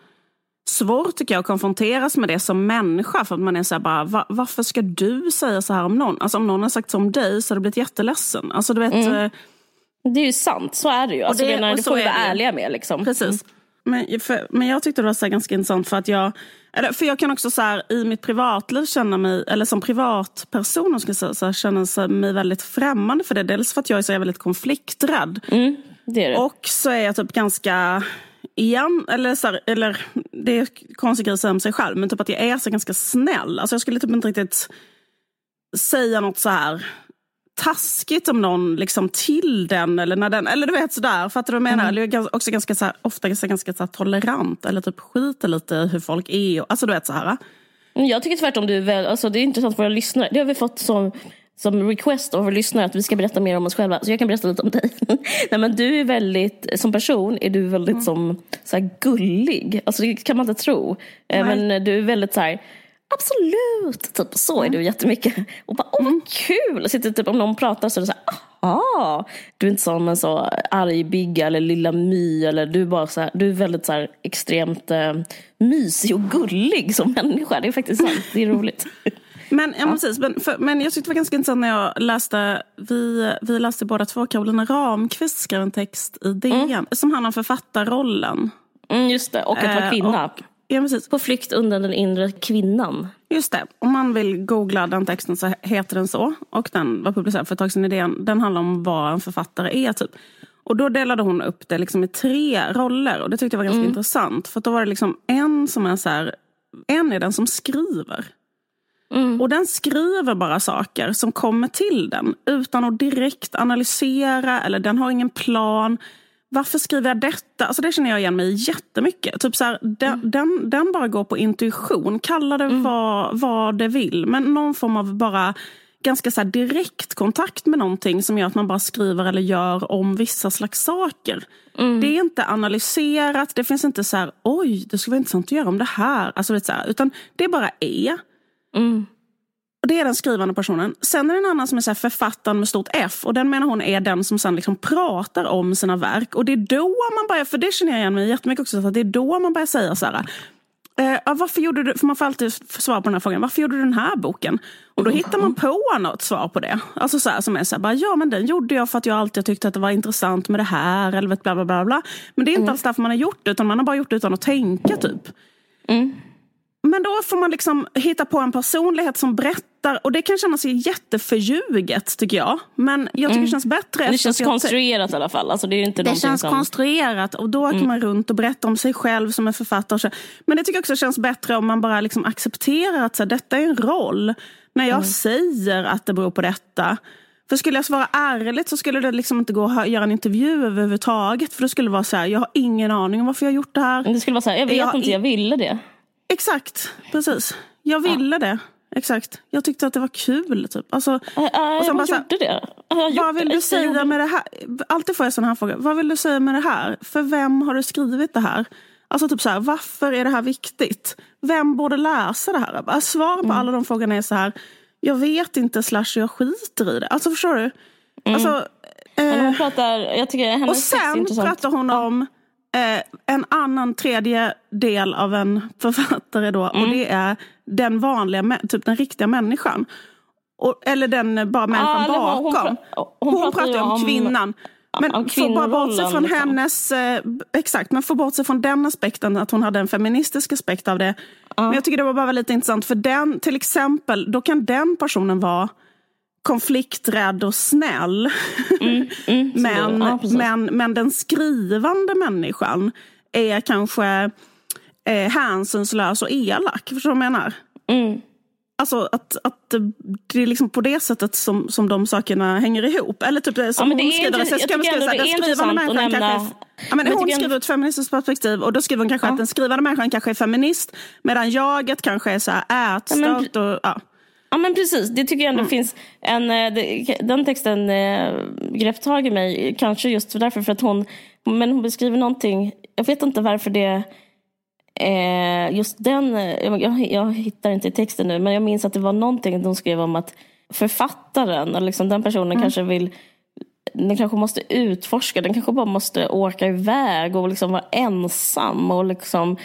svårt tycker jag att konfronteras med det som människa. För att man är så här bara, va, varför ska du säga så här om någon? Alltså om någon har sagt så om dig så har du blivit jätteledsen. Alltså du vet, eh, Det är ju sant, så är det ju. Alltså, det- det, menar, och det får vi är vara ju. ärliga med. Liksom. Precis. Men, för, men jag tyckte det var så ganska intressant för att jag, eller för jag kan också så här, i mitt privatliv känna mig, eller som privatperson ska säga, så här, känna mig väldigt främmande för det. Dels för att jag är så här väldigt konflikträdd. Mm, det är det. Och så är jag typ ganska, igen, eller, så här, eller det är konstigt att säga om sig själv, men typ att jag är så ganska snäll. Alltså jag skulle typ inte riktigt säga något så här taskigt om någon liksom till den eller när den, eller du vet sådär, fattar du vad jag menar? Eller Jag är också ganska så här, ofta ganska, ganska så här, tolerant eller typ skiter lite i hur folk är. Och, alltså du vet så här. Jag tycker tvärtom du är väl, alltså det är intressant för våra lyssnare. Det har vi fått som, som request av lyssnare att vi ska berätta mer om oss själva. Så jag kan berätta lite om dig. (laughs) Nej men du är väldigt, som person är du väldigt som så här gullig. Alltså det kan man inte tro. Eh, Nej. Men du är väldigt så här. Absolut! Typ, så är du jättemycket. Och bara, åh vad kul! Och sitter, typ, om någon pratar så är det så här, aha! Du är inte som en så arg Bigga eller lilla My. Eller du, är bara så här, du är väldigt så här, extremt eh, mysig och gullig som människa. Det är faktiskt sant. Det är roligt. (laughs) Men, ja, precis, men, för, men jag tyckte det var ganska intressant när jag läste, vi, vi läste båda två, Carolina Ramqvist skrev en text i DN som handlar om författarrollen. Mm, just det, och att vara Eh, kvinna. och- Ja, precis. På flykt undan den inre kvinnan. Just det. Om man vill googla den texten så heter den så. Och den var publicerad för ett tag sedan i DN. Den handlar om vad en författare är. typ. Och då delade hon upp det liksom i tre roller. Och det tyckte jag var ganska intressant. För då var det liksom en som är så här. En är den som skriver. Och den skriver bara saker som kommer till den. Utan att direkt analysera. Eller den har ingen plan. Varför skriver jag detta? Alltså det känner jag igen mig i jättemycket. Typ så här, den, den, den bara går på intuition. Kalla det vad, vad det vill. Men någon form av bara ganska så här direkt kontakt med någonting som gör att man bara skriver eller gör om vissa slags saker. Det är inte analyserat. Det finns inte så här, oj, det skulle vara intressant att göra om det här. Alltså, vet, så här utan det bara är. Och Det är den skrivande personen. Sen är det en annan som är så författaren med stort F. Och den menar hon är den som sen liksom pratar om sina verk. Och det är då man börjar, för det känner jag igen mig jättemycket också, så att det är då man börjar säga så här. Eh, varför gjorde du, för man får alltid svar på den här frågan, varför gjorde du den här boken? Och då hittar man på något svar på det. Alltså så här, som är så här, bara, ja men den gjorde jag för att jag alltid tyckte att det var intressant med det här, eller vet, bla bla bla. bla. Men det är inte alls därför man har gjort det, utan man har bara gjort det utan att tänka typ. Men då får man liksom hitta på en personlighet som berättar och det kan kännas jätteförljuget tycker jag. Men jag tycker mm. det känns bättre. Det känns konstruerat i alla fall. Alltså, det är inte det känns som... konstruerat och då mm. man runt och berättar om sig själv som en författare. Men det tycker jag också känns bättre om man bara liksom accepterar att så här, detta är en roll. När jag mm. säger att det beror på detta. För skulle jag svara ärligt så skulle det liksom inte gå att göra en intervju överhuvudtaget. För då skulle det vara så här, jag har ingen aning om varför jag har gjort det här. Det skulle vara så här, jag vet jag inte, jag ville det. Exakt, precis. Jag ville ja. det. Exakt. Jag tyckte att det var kul. Typ. Alltså, äh, äh, och sen jag bara, gjorde det. Jag vad vill du säga med det här? Alltid får jag sådana här frågor. Vad vill du säga med det här? För vem har du skrivit det här? Alltså typ så här, varför är det här viktigt? Vem borde läsa det här? Svaren på mm. alla de frågorna är så här, jag vet inte slash jag skiter i det. Alltså förstår du? Mm. Alltså, eh, pratar, jag tycker hennes och sen pratar hon om eh, en annan tredje del av en författare då. Mm. Och det är den vanliga, typ den riktiga människan. Och, eller den bara människan ah, bakom. Hon, hon, hon, hon pratar ju om, om kvinnan. Men få bara bort sig från liksom. hennes... Eh, exakt, men få bort sig från den aspekten, att hon hade en feministisk aspekt av det. Uh. Men jag tycker det var bara lite intressant, för den, till exempel, då kan den personen vara konflikträdd och snäll. Mm, mm, men, ja, men, men den skrivande människan är kanske eh, hänsynslös och elak. Förstår du vad jag menar? Mm. Alltså att, att det är liksom på det sättet som, som de sakerna hänger ihop. Eller typ eh, som ja, hon skriver. Så ska man skriva den skrivande människan kanske ja, men Hon skriver ur ett feministiskt perspektiv och då skriver hon kanske ja. att den skrivande människan kanske är feminist medan jaget kanske är så här ätstört. Ja, och, ja. Ja men precis, det tycker jag ändå mm. finns en, eh, den texten eh, grepp tag i mig, kanske just därför för att hon, men hon beskriver någonting, jag vet inte varför det Eh, just den, jag, jag, hittar inte texten nu, men jag minns att det var någonting de skrev om att författaren, eller liksom den personen mm. kanske vill den kanske måste utforska, den kanske bara måste åka iväg och liksom vara ensam. Och liksom,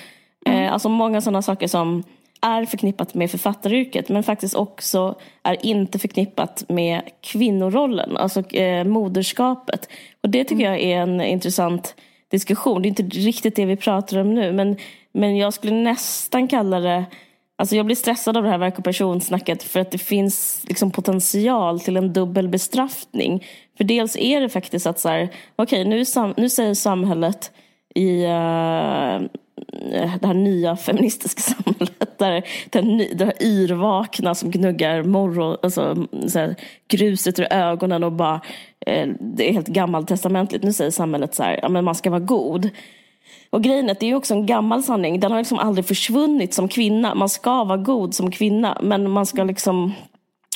mm. eh, alltså många sådana saker som är förknippat med författaryrket men faktiskt också är inte förknippat med kvinnorollen, alltså eh, moderskapet. Och det tycker mm. jag är en intressant diskussion. Det är inte riktigt det vi pratar om nu men men jag skulle nästan kalla det Alltså jag blir stressad av det här verk och personsnacket för att det finns liksom potential till en dubbel bestraffning. För dels är det faktiskt att så här, okej okay, nu, nu säger samhället i uh, det här nya feministiska (laughs) samhället där det, det här yrvakna som gnuggar morgon, alltså, så här, gruset ur ögonen och bara eh, det är helt gammaltestamentligt. Nu säger samhället så här, ja men man ska vara god. Och grejen är att det är också en gammal sanning. Den har liksom aldrig försvunnit som kvinna. Man ska vara god som kvinna. Men man ska liksom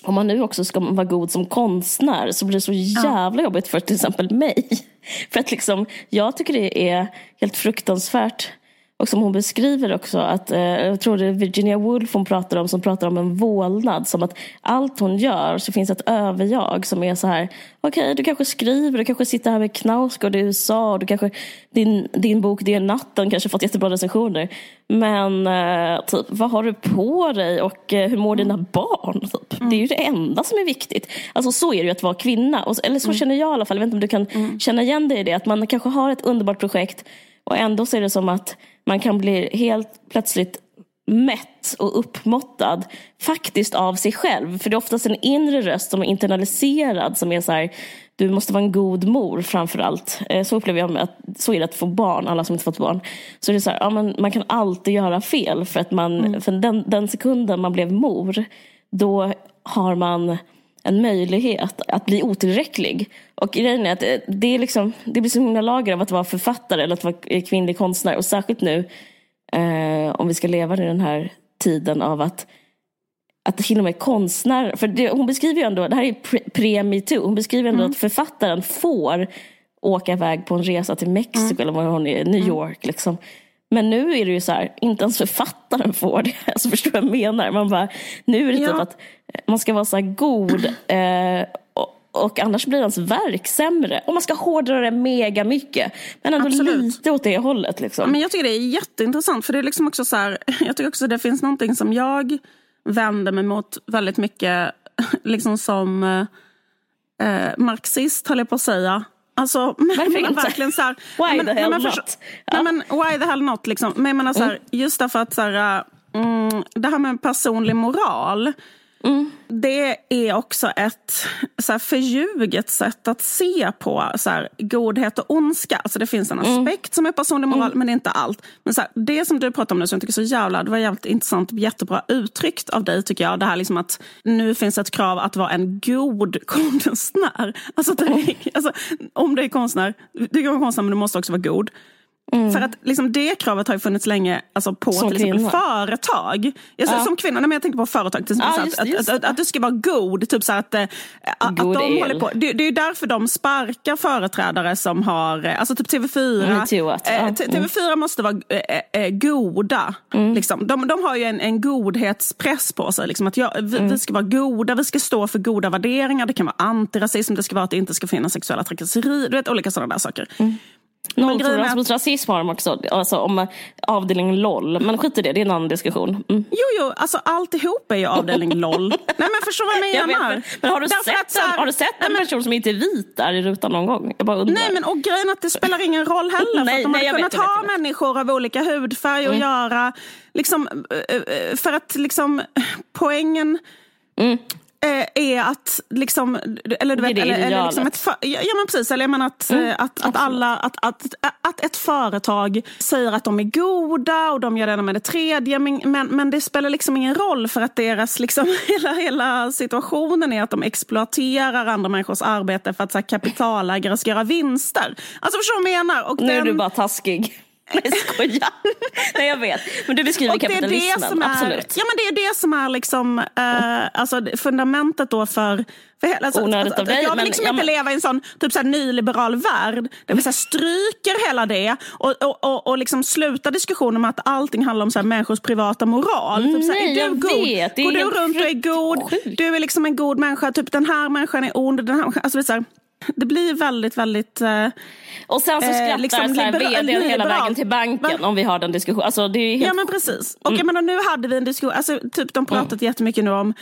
om man nu också ska vara god som konstnär så blir det så jävla jobbigt för till exempel mig. (laughs) För att liksom, jag tycker det är helt fruktansvärt och som hon beskriver också att, eh, jag tror det är Virginia Woolf hon pratar om, som pratar om en vålnad. Som att allt hon gör så finns ett överjag som är så här, okej okay, du kanske skriver, du kanske sitter här med Knausgård i USA, du kanske, din, din bok Det är natten kanske fått jättebra recensioner. Men eh, typ, vad har du på dig och eh, hur mår dina barn? Typ? Mm. Det är ju det enda som är viktigt. Alltså så är det ju att vara kvinna. Och, eller så mm. känner jag i alla fall, jag vet inte om du kan mm. känna igen dig i det. Att man kanske har ett underbart projekt och ändå ser det som att man kan bli helt plötsligt mätt och uppmåttad faktiskt av sig själv. För det är oftast en inre röst som är internaliserad som är så här, du måste vara en god mor framför allt. Eh, så upplever jag att så är det att få barn, alla som inte fått barn. Så det är så här, ja, man, man kan alltid göra fel för att man, mm. för den, den sekunden man blev mor, då har man en möjlighet att bli otillräcklig. Och grejen är att det, är liksom, det blir så himla lager av att vara författare eller att vara kvinnlig konstnär. Och särskilt nu eh, om vi ska leva i den här tiden av att att till och med konstnärer, för det, hon beskriver ju ändå, det här är pre-metoo, hon beskriver ändå mm. att författaren får åka iväg på en resa till Mexiko mm. eller var hon är, New mm. York. Liksom. Men nu är det ju så här, inte ens författaren får det. (laughs) Alltså förstår du vad jag menar? Man bara, nu är det typ ja. typ att man ska vara så här god eh, och, och, annars blir ens verk sämre. Och man ska hårdra det mega mycket. Men ändå Absolut. lite åt det hållet. Liksom. Men jag tycker det är jätteintressant. För det är liksom också så här, (laughs) jag tycker också det finns någonting som jag vänder mig mot väldigt mycket. (laughs) Liksom som eh, marxist höll jag på att säga. Alltså, (laughs) Varför inte? Verkligen så här, (laughs) why men, the hell men, not? Ja. men, why the hell not? Liksom. Men jag menar, så här, mm. Just därför att så här, mm, det här med personlig moral. Mm. Det är också ett så här, förljuget sätt att se på så här, godhet och ondska. Alltså det finns en mm. aspekt mm. som är personlig moral, mm. men det är inte allt. Men så här, det som du pratar om nu, som jag tycker så jävla, det var jävligt intressant och jättebra uttryckt av dig tycker jag. Det här liksom att nu finns ett krav att vara en god (laughs) konstnär. Alltså, det, alltså om du är konstnär, du är konstnär men du måste också vara god. Mm. För att liksom, det kravet har ju funnits länge alltså, på som till exempel kvinna. företag. Jag, ja. Som kvinna, när jag tänker på företag, till exempel, ja, just, att, just. Att, att, att, du ska vara god. Typ så att, äh, att de håller på, det, det är därför de sparkar företrädare som har, eh, alltså typ TV4. Mm, äh, TV4 måste vara äh, goda. Mm. Liksom. De, de har ju en, en godhetspress på sig. Liksom, att jag, vi, mm. vi, ska vara goda, vi ska stå för goda värderingar. Det kan vara antirasism, det ska vara att det inte ska finnas sexuella trakasserier. Du vet, olika sådana där saker. Mm. Nolltolerans mot rasism har de också, alltså om avdelning LOL. Men skit i det, det är en annan diskussion. Mm. Jo, jo, alltså alltihop är ju avdelning (laughs) LOL. Nej men förstår vad jag menar? Jag vet, men har du Därför sett, en, har du sett en men, person som inte är vit där i rutan någon gång? Jag bara Nej men och grejen att det spelar ingen roll heller. (laughs) nej, för att de nej, hade kunnat ha vet, människor av olika hudfärg mm. att göra. Liksom, eh, eh, för att liksom poängen Mm. Eh, är att liksom, eller du vet, eller, eller liksom ett för, ja, men precis, eller jag menar att, mm, eh, att, att, alla, att, att, att ett företag säger att de är goda och de gör det med det tredje, men, men, men det spelar liksom ingen roll för att deras, liksom, (laughs) hela, hela situationen är att de exploaterar andra människors arbete för att så här, kapitalägare ska göra vinster. Alltså förstår du vad jag menar? Och nu den, är du bara taskig. (laughs) Nej, skojar. Nej, jag vet. Men du beskriver och kapitalismen. Det är det som är, absolut. Ja, men det är det som är liksom, eh, alltså, fundamentet då för... för hela, alltså, Onödigt alltså, av dig. Jag vill liksom men, inte ja, leva i en sån typ så här, nyliberal värld där vi så här, stryker hela det och, och, och, och liksom slutar diskussionen med att allting handlar om så här, människors privata moral. Typ, så här, är du god? Vet, Går du runt och är god? Sjukt. Du är liksom en god människa. Typ den här människan är ond. Den här, alltså, så här, (laughs) det blir väldigt, väldigt... Eh, och sen så skrattar eh, liksom, så här, vdn hela vägen till banken Va? om vi har den diskussionen. Alltså, det är helt... Ja men precis. Och mm. jag menar, nu hade vi en diskussion, alltså, typ, de pratat mm. jättemycket nu om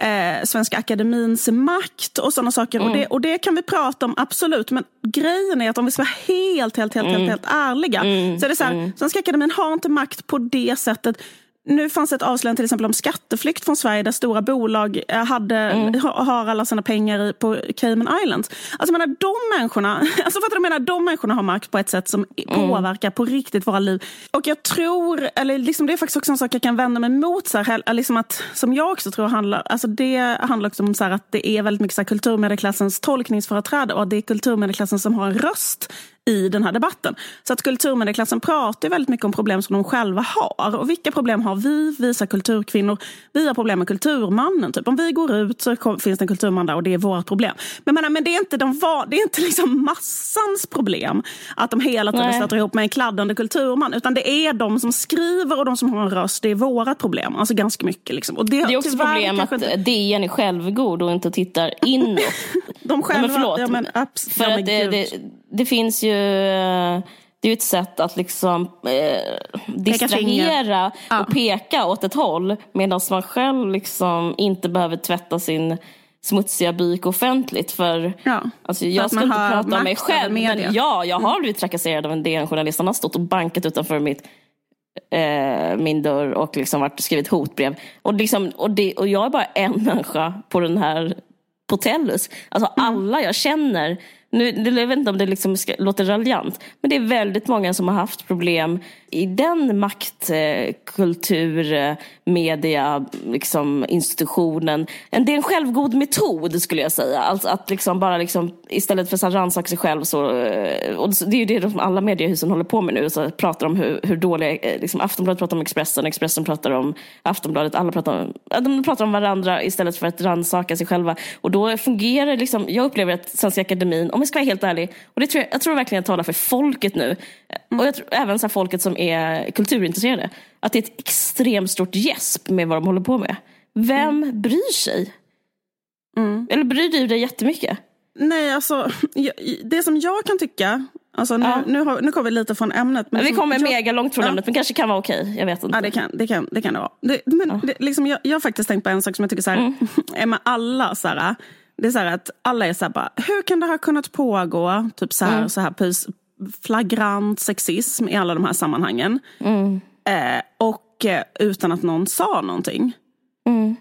eh, Svenska Akademins makt och sådana saker. Mm. Och, det, och det kan vi prata om, absolut. Men grejen är att om vi ska vara helt, helt, helt, mm. helt, helt ärliga. Mm. Så är det så här, mm. Svenska Akademin har inte makt på det sättet nu fanns ett avslöjande till exempel om skatteflykt från Sverige där stora bolag eh, hade, mm. har alla sina pengar på Cayman Islands. Alltså menar, de människorna, (laughs) alltså fattar du menar, de människorna har makt på ett sätt som mm. påverkar på riktigt våra liv. Och jag tror, eller liksom det är faktiskt också en sak jag kan vända mig mot, så här, liksom att, som jag också tror handlar, alltså det handlar också om så här, att det är väldigt mycket så här, kulturmedelklassens tolkningsföreträde och att det är kulturmedelklassen som har en röst i den här debatten. Så att kulturmedelklassen pratar väldigt mycket om problem som de själva har. Och vilka problem har vi, visa kulturkvinnor? Vi har problem med kulturmannen. Typ. Om vi går ut så finns det en kulturman där och det är vårt problem. Men, men, men det är inte, de var, det är inte liksom massans problem att de hela tiden stöter ihop med en kladdande kulturman. Utan det är de som skriver och de som har en röst. Det är vårat problem. Alltså ganska mycket. Liksom. Och det, det är också problem att inte... DN är självgod och inte tittar inåt. (laughs) de själva, ja, men förlåt. Ja, men, För ja, att det, det, det finns ju det är ett sätt att liksom eh, distrahera ja. och peka åt ett håll medan man själv liksom inte behöver tvätta sin smutsiga byk offentligt. För, ja, alltså, jag ska inte prata om mig själv, men ja, jag har mm. blivit trakasserad av en DN-journalist. Han har stått och bankat utanför mitt, eh, min dörr och liksom varit, skrivit hotbrev. Och, liksom, och, det, och jag är bara en (laughs) människa på den här på Tellus. Alltså mm. alla jag känner nu, jag vet inte om det liksom ska, låter raljant, men det är väldigt många som har haft problem i den maktkultur, eh, eh, media, liksom, institutionen. Det är en självgod metod skulle jag säga. Alltså att liksom bara liksom, istället för att rannsaka sig själv så, eh, och det är ju det som alla mediehusen håller på med nu, så pratar om hur, hur dåliga, liksom Aftonbladet pratar om Expressen, Expressen pratar om Aftonbladet, alla pratar om, de pratar om varandra istället för att rannsaka sig själva. Och då fungerar liksom, jag upplever att Svenska Akademin, om jag ska vara helt ärlig, och det tror jag, jag tror verkligen jag talar för folket nu, och jag tror, även så folket som är kulturintresserade, att det är ett extremt stort gäsp med vad de håller på med. Vem mm. bryr sig? Mm. Eller bryr du dig jättemycket? Nej, alltså det som jag kan tycka, alltså nu, ja. nu, har, nu kommer vi lite från ämnet. Men vi kommer jag, mega långt från ja. ämnet, men kanske kan vara okej. Okay. Jag vet inte. Ja, det kan det, kan, det, kan det vara. Det, men ja. det, liksom, jag, jag har faktiskt tänkt på en sak som jag tycker så här, mm. (laughs) är med alla så här, det är så här att alla är så här bara, hur kan det ha kunnat pågå, typ så här, mm. så här flagrant sexism i alla de här sammanhangen. Mm. Eh, och och eh, utan att någon sa någonting. Mm.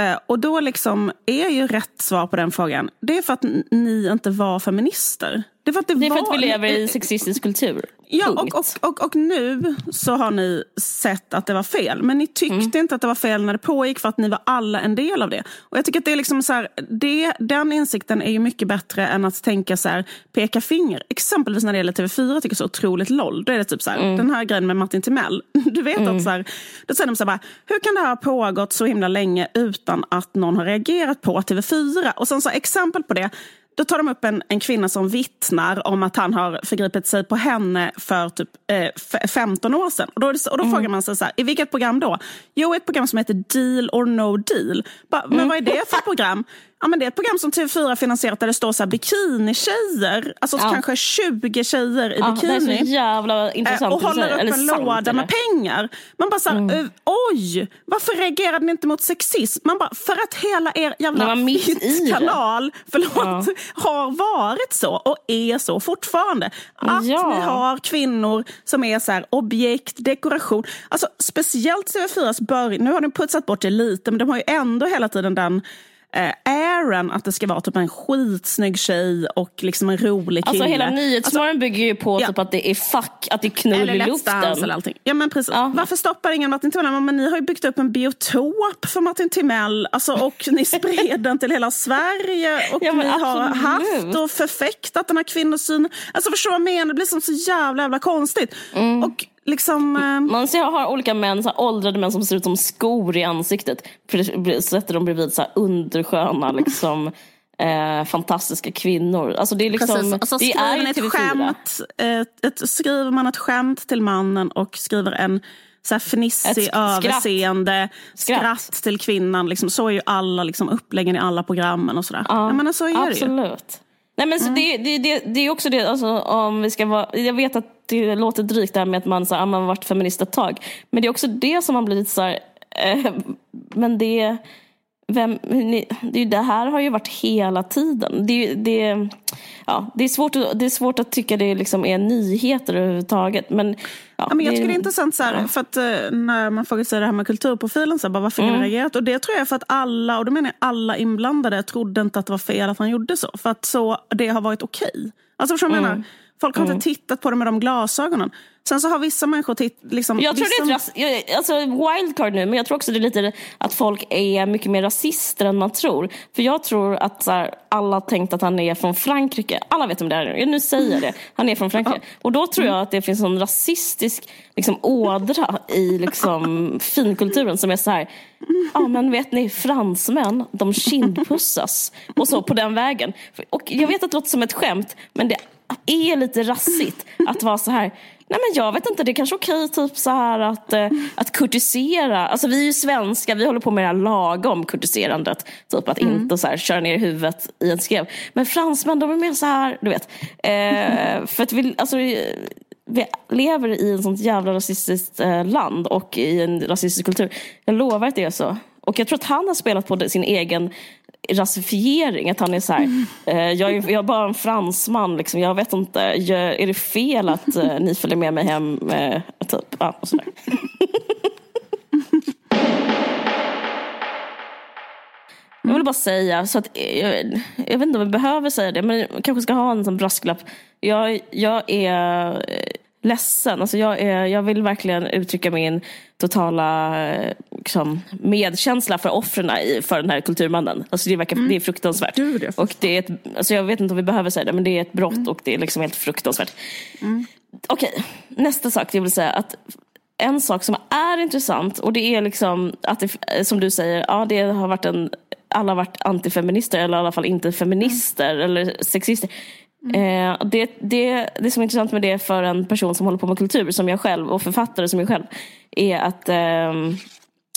Eh, och då liksom är ju rätt svar på den frågan, det är för att ni inte var feminister. Det är för att, det det är för att vi lever i sexistisk kultur. Ja, och, och, och, och, nu så har ni sett att det var fel. Men ni tyckte mm. inte att det var fel när det pågick för att ni var alla en del av det. Och jag tycker att det är liksom så här, det, den insikten är ju mycket bättre än att tänka så här, peka finger. Exempelvis när det gäller TV4 jag tycker jag så otroligt LOL. Då är det typ så här, mm. den här grejen med Martin Timell. (laughs) Du vet mm. att så här, då säger de så här bara, hur kan det här ha pågått så himla länge utan att någon har reagerat på TV4? Och sen så exempel på det då tar de upp en, en kvinna som vittnar om att han har förgripit sig på henne för typ eh, 15 år sedan. Och då, och då mm. frågar man sig så här, i vilket program då? Jo, ett program som heter Deal or No Deal. Ba, men mm. vad är det för program? Ja, men det är ett program som TV4 finansierat där det står så här bikinitjejer. Alltså ja. kanske 20 tjejer i ja, bikini. Det är så jävla intressant. och håller upp en låda med pengar. Man bara så här, mm. oj, varför reagerade ni inte mot sexism? Man bara, för att hela er jävla (laughs) kanal förlåt, ja. har varit så och är så fortfarande. Att ja. vi har kvinnor som är så här, objekt, dekoration. Alltså speciellt TV4s början, nu har de putsat bort det lite men de har ju ändå hela tiden den eh, airen att det ska vara typ en skitsnygg tjej och liksom en rolig alltså, kille. Alltså hela Nyhetsmorgon alltså, bygger ju på ja. typ att det är fuck, att det är knull i luften. Eller allting. Ja men precis. Ja. Varför stoppar ingen Martin Timell? Men ni har ju byggt upp en biotop för Martin Timell alltså, och ni (laughs) spred den till hela Sverige och ja, ni har haft och förfäktat den här kvinnosynen. Alltså förstår du vad jag menar? Det blir som så jävla jävla konstigt. Mm. Och liksom... Eh... Man ser, har olika män, så här, åldrade män som ser ut som skor i ansiktet. Sätter dem bredvid så här, undersköna, liksom, (laughs) eh, fantastiska kvinnor. Alltså det är liksom, alltså, det är ett skämt, ett, ett, Skriver man ett skämt till mannen och skriver en så här fnissig, överseende skratt. skratt till kvinnan. Liksom, så är ju alla liksom, uppläggen i alla programmen och sådär. Ja, menar, så är absolut. Det ju. Nej, men så mm. det, det, det, är också det, alltså, om vi ska vara, jag vet att det låter drygt det här med att man, så här, man har varit feminist ett tag. Men det är också det som man blir lite så här, eh, men det, vem, det, det här har ju varit hela tiden. Det, det, ja, det, är, svårt att, det är svårt att tycka det liksom är nyheter överhuvudtaget. Men, ja, men jag tycker det är intressant så här, för att eh, när man frågar sig det här med kulturprofilen, så här, bara, varför mm. har reagerat? Och det tror jag är för att alla, och då menar jag alla inblandade, trodde inte att det var fel att han gjorde så. För att så, det har varit okej. Okay. Alltså förstår du mm. menar? Folk har mm. inte tittat på det med de glasögonen. Sen så har vissa människor titt, liksom, Jag tror vissa... det är ett alltså wildcard nu, men jag tror också det är lite att folk är mycket mer rasister än man tror. För jag tror att så här, alla tänkt att han är från Frankrike. Alla vet om det är. Nu säger jag det. Han är från Frankrike. Och då tror jag att det finns en rasistisk liksom, ådra i liksom, (laughs) finkulturen som är så här. Ja men vet ni, fransmän, de kindpussas. Och så på den vägen. Och jag vet att det låter som ett skämt, men det är lite rassigt att vara så här Nej men jag vet inte, det är kanske okej typ så här att, eh, att kurtisera. Alltså vi är ju svenskar, vi håller på med det här lagom kurtiserandet. Typ att mm. inte så här, köra ner huvudet i en skrev. Men fransmän de är mer så här, du vet. Eh, för att vi, alltså, vi lever i ett sånt jävla rasistiskt eh, land och i en rasistisk kultur. Jag lovar att det är så. Och jag tror att han har spelat på sin egen rasifiering. Att han är så här, mm. (laughs) eh, jag, är, jag är bara en fransman, liksom, jag vet inte, jag, är det fel att eh, ni följer med mig hem? Eh, typ, ja, och sådär. (laughs) Jag vill bara säga, så att, jag, jag, vet inte om vi behöver säga det, men jag kanske ska ha en sån brasklapp. Jag, jag är eh, ledsen. Alltså jag, är, jag vill verkligen uttrycka min totala liksom, medkänsla för offren för den här kulturmannen. Alltså det, verkar, mm. det är fruktansvärt. Du, det är och det är ett, alltså jag vet inte om vi behöver säga det, men det är ett brott mm. och det är liksom helt fruktansvärt. Mm. Okej, okay. nästa sak jag vill säga. att En sak som är intressant och det är liksom att det, som du säger, ja det har varit en alla har varit antifeminister eller i alla fall inte feminister mm. eller sexister. Mm. Eh, det, det, det som är intressant med det för en person som håller på med kultur som jag själv och författare som jag själv är att ehm,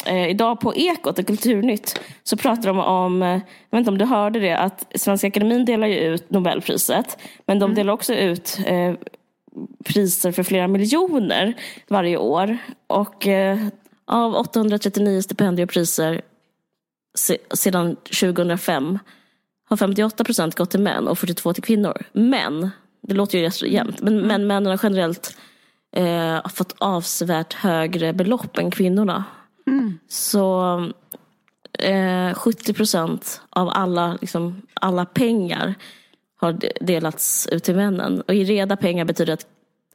eh, idag på Ekot, Kulturnytt, så pratar de om, eh, jag vet inte om du hörde det, att Svenska Akademin delar ju ut Nobelpriset men de mm. delar också ut eh, priser för flera miljoner varje år. Och eh, av 839 stipendiepriser se, sedan 2005 har 58 procent gått till män och 42 till kvinnor. Men, det låter ju rätt jämnt, men, men männen har generellt eh, fått avsevärt högre belopp än kvinnorna. Så eh, 70 procent av alla, liksom, alla pengar har de- delats ut till männen. Och i reda pengar betyder att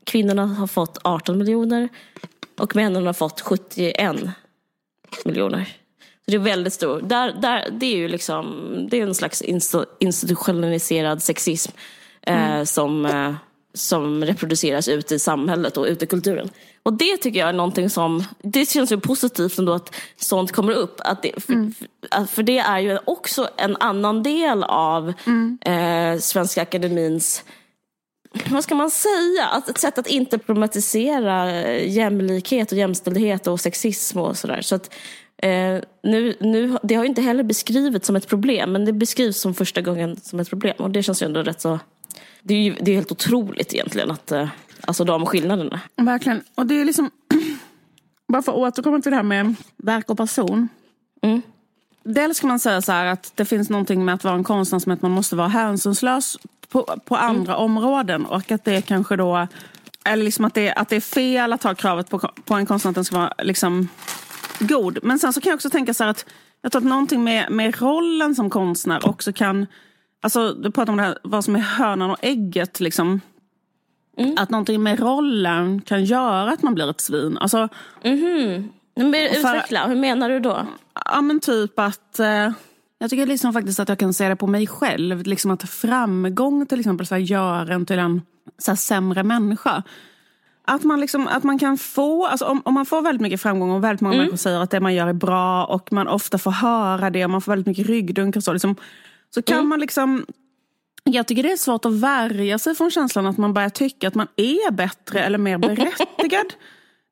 kvinnorna har fått 18 miljoner och männen har fått 71 miljoner. Så det är väldigt stort. Där, där, det är ju liksom, det är en slags institutionaliserad sexism eh, som, eh, som reproduceras ute i samhället och ute i kulturen. Och det tycker jag är någonting som, det känns ju positivt ändå att sånt kommer upp. Att det, för, för, att- för det är ju också en annan del av eh, Svenska Akademins vad ska man säga? Att ett sätt att inte problematisera eh, jämlikhet och jämställdhet och sexism och sådär. Så att, eh, nu, nu, det har ju inte heller beskrivits som ett problem, men det beskrivs som första gången som ett problem. Och det känns ju ändå rätt så... Det är ju det är helt otroligt egentligen, att, eh, alltså de skillnaderna. Verkligen. Och det är liksom... (clears throat) Bara för att återkomma till det här med verk och person. Mm. Dels kan man säga så här att det finns någonting med att vara en konstnär som att man måste vara hänsynslös på, på andra områden. Och att det kanske då... Eller liksom att det, att det är fel att ha kravet på, på en konstnär att den ska vara liksom god. Men sen så kan jag också tänka så här att jag tror att någonting med, med rollen som konstnär också kan... Alltså, du pratar om det här, vad som är hönan och ägget. Liksom. Att någonting med rollen kan göra att man blir ett svin. Alltså, Men för- utveckla, hur menar du då? ja men typ att... Eh, jag tycker liksom faktiskt att jag kan se det på mig själv. Liksom att framgång till exempel så här, gör en till en så här, sämre människa. Att man, liksom, att man kan få, alltså om, om man får väldigt mycket framgång och väldigt många människor säger att det man gör är bra och man ofta får höra det och man får väldigt mycket ryggdunk och så. Liksom, så kan man liksom jag tycker det är svårt att värja sig från känslan att man börjar tycka att man är bättre eller mer berättigad. (laughs)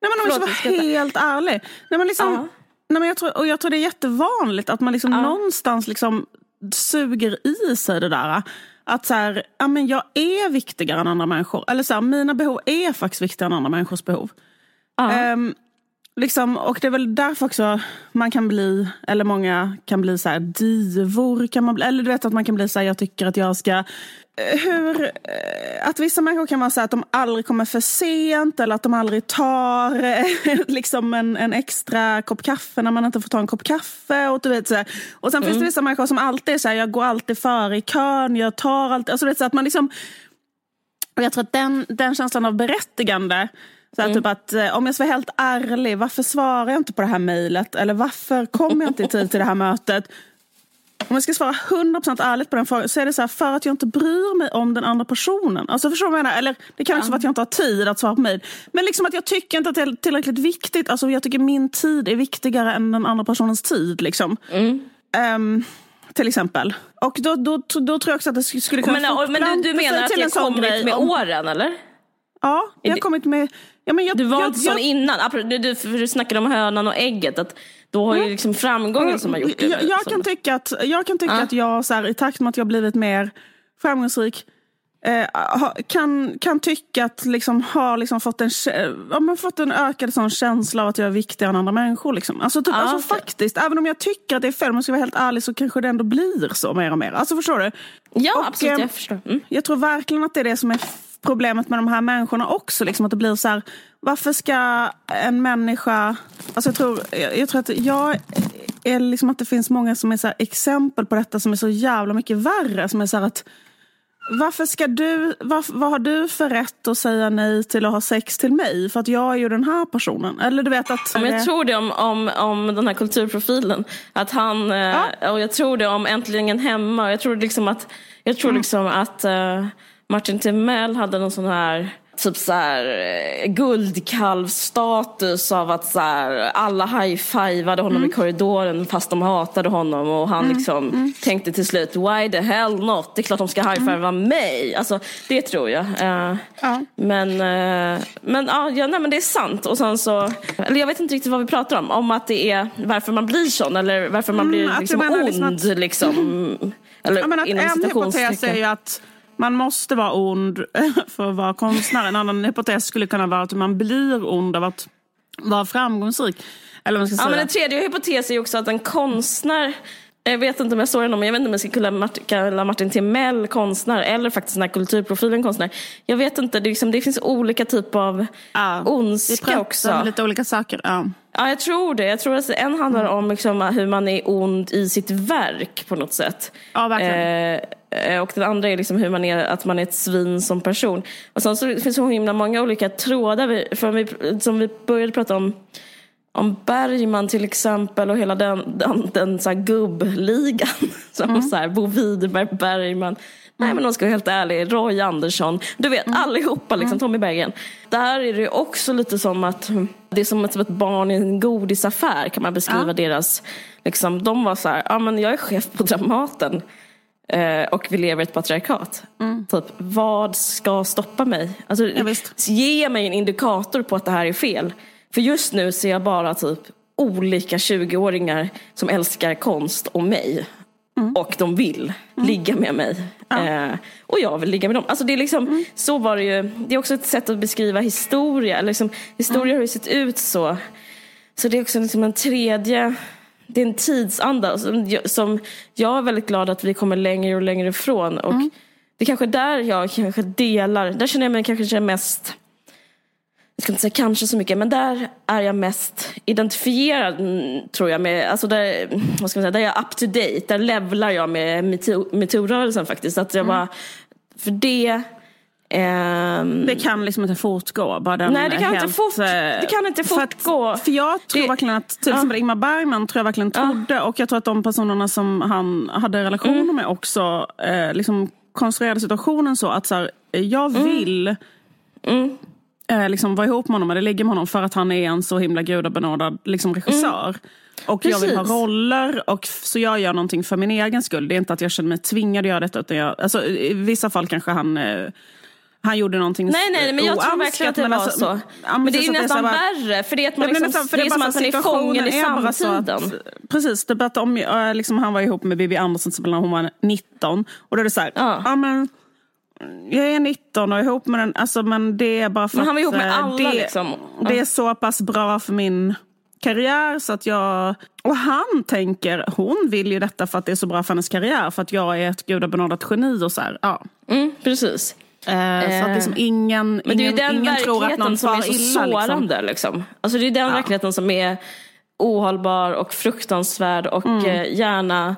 Nej, men om jag ska vara helt ärlig. Nej, men liksom, Ja. nej, men jag, tror, och jag tror det är jättevanligt att man liksom någonstans liksom suger i sig det där. Att så här, ja, men jag är viktigare än andra människor. Eller så här, mina behov är faktiskt viktigare än andra människors behov. Ja. Ehm, liksom, och det är väl därför också man kan bli, eller många kan bli så här divor. Kan man bli, eller du vet att man kan bli så här, jag tycker att jag ska... Hur, eh, att vissa människor kan vara så att de aldrig kommer för sent eller att de aldrig tar eh, (laughs) liksom en, en extra kopp kaffe när man inte får ta en kopp kaffe. Och, du vet, så här. och sen finns det vissa människor som alltid är så här, jag går alltid före i kön, jag tar alltid... Alltså, vet, så att man liksom, och jag tror att den, den känslan av berättigande, så här, typ att eh, om jag ska vara helt ärlig, varför svarar jag inte på det här mejlet? Eller varför kommer jag inte i tid till det här mötet? Om jag ska svara 100% ärligt på den frågan så är det så här, för att jag inte bryr mig om den andra personen. Alltså förstår du vad jag menar? Eller det kan också vara att jag inte har tid att svara på mejl. Men liksom att jag tycker inte att det är tillräckligt viktigt. Alltså jag tycker min tid är viktigare än den andra personens tid. Liksom. Ehm, till exempel. Och då, då, då tror jag också att det skulle kunna Men, och- men du, du fortplanta menar att det har sån kommit med om- åren, eller? Ja, det har kommit med... Ja, men jag, Du var jag, inte sån jag, innan. Apropå- Du, du, du snackade om hönan och ägget. Att då har ju liksom framgången som har gjort det. Jag, jag kan tycka att jag, kan tycka Ja. att jag så här, i takt med att jag blivit mer framgångsrik eh, kan, kan tycka att liksom, har liksom fått, en, ja, men fått en ökad sån känsla av att jag är viktigare än andra människor. Liksom. Alltså, typ, Ja, alltså, okej. faktiskt, även om jag tycker att det är fel, om jag ska vara helt ärlig, så kanske det ändå blir så mer och mer. Alltså förstår du? Ja, Och, absolut. ehm, Jag förstår. Mm. Jag tror verkligen att det är det som är problemet med de här människorna också. Liksom, att det blir så här, varför ska en människa... Alltså jag, tror, jag, jag tror att jag är liksom att det finns många som är så exempel på detta som är så jävla mycket värre. Som är så här att, varför ska du, vad, vad har du för rätt att säga nej till att ha sex till mig? För att jag är ju den här personen. Eller du vet att... Men jag tror det om, om, om den här kulturprofilen. Att han, eh, och jag tror det om Äntligen hemma. Jag tror liksom att, jag tror liksom att eh, Martin Timell hade någon sån här Typ så här eh, guldkalvstatus av att så här, alla high-fivade honom i korridoren fast de hatade honom och han liksom tänkte till slut why the hell not? Det är klart de ska high-fiva mig. Alltså det tror jag. Eh, Ja. men, eh, men, ja, ja, nej, men det är sant. Och sen så, eller jag vet inte riktigt vad vi pratar om. Om att det är varför man blir sån eller varför man Mm, blir liksom menar ond. liksom att- liksom, eller Ja, men att en hypotes är ju att man måste vara ond (laughs) för att vara konstnär. En annan hypotes skulle kunna vara att man blir ond av att vara framgångsrik. Eller man ska Ja, säga. men en tredje hypotes är också att en konstnär Jag vet inte om jag står honom, jag vet inte om jag ska kalla Martin, kalla Martin Timell konstnär eller faktiskt den här kulturprofilen konstnär. Jag vet inte, det, liksom, det finns olika typer av Ja, ondska också. lite olika saker. Ja. Ja, jag tror det. Jag tror att en handlar om liksom hur man är ond i sitt verk på något sätt. Ja, verkligen. Eh, och den andra är liksom hur man är, att man är ett svin som person. Och sen så finns det så himla många olika trådar. Vi, för vi, som vi började prata om, om Bergman till exempel och hela den, den, den så här gubbligan. (laughs) Som Mm. så här, Bo Widerberg, Bergman. Nej men om jag ska vara helt ärlig, Roy Andersson. Du vet Mm. allihopa, liksom, Tommy Berggren. Där är det också lite som att det är som ett, som ett barn i en godisaffär kan man beskriva Ja. deras. Liksom, de var så här, ja men jag är chef på Dramaten. Eh, och vi lever i ett patriarkat. Typ, vad ska stoppa mig? Alltså, Mm. Ja, ge mig en indikator på att det här är fel. För just nu ser jag bara typ olika 20-åringar som älskar konst och mig. Mm. Och de vill ligga med mig. Eh, och jag vill ligga med dem. Alltså det är liksom, Mm. så var det ju. Det är också ett sätt att beskriva historia. Liksom, historia Mm. har ju sett ut så. Så det är också liksom en tredje, det är en tidsanda som jag, som jag är väldigt glad att vi kommer längre och längre ifrån. Och Mm. det är kanske där jag kanske delar, där känner jag mig kanske mest jag ska inte säga kanske så mycket, men där är jag mest identifierad mm, tror jag med, alltså där, vad ska man säga, där är jag up to date, där levlar jag med metoo- metoo-rörelsen faktiskt. Att jag bara, för det, ehm, Det kan liksom inte fortgå. Bara den Nej, det kan inte helt, fort- eh, det kan inte för att- fortgå. För jag tror Det- verkligen att, till Ja. exempel Ingmar Bergman tror jag verkligen trodde, och jag tror att de personerna som han hade relationer Mm. med också eh, liksom konstruerade situationen så att så här, jag Mm. vill eh, liksom vara ihop med honom eller ligga med honom för att han är en så himla gudabenådad liksom, regissör. Och jag vill ha Mm. Precis. roller, och så jag gör någonting för min egen skull. Det är inte att jag känner mig tvingad att göra detta. Utan jag, alltså, I vissa fall kanske han eh, han gjorde någonting Nej, nej, men jag tror verkligen att det var alltså- så. Ja, Men det är ju nästan bara- värre, för det är att man liksom, nästan, för det är som att man är fången i så att- samtiden. Precis, det berättade om, eh, liksom, han var ihop med Bibi Andersson när hon var 19. Och då är det så här, Ja. ja. men jag är 19 och är ihop med den, alltså, men det är bara för Men han var ihop att med eh, alla, det, liksom. Ja. det är så pass bra för min karriär så att jag... Och han tänker, hon vill ju detta för att det är så bra för hennes karriär, för att jag är ett gudabenådat geni och så här, ja. Mm, precis. Eh, så att liksom ingen, Men det är ingen, den ingen tror att någon som är så illa. Liksom. sårande. Liksom. Alltså det är den verkligheten som är ohållbar och fruktansvärd och Mm. eh, gärna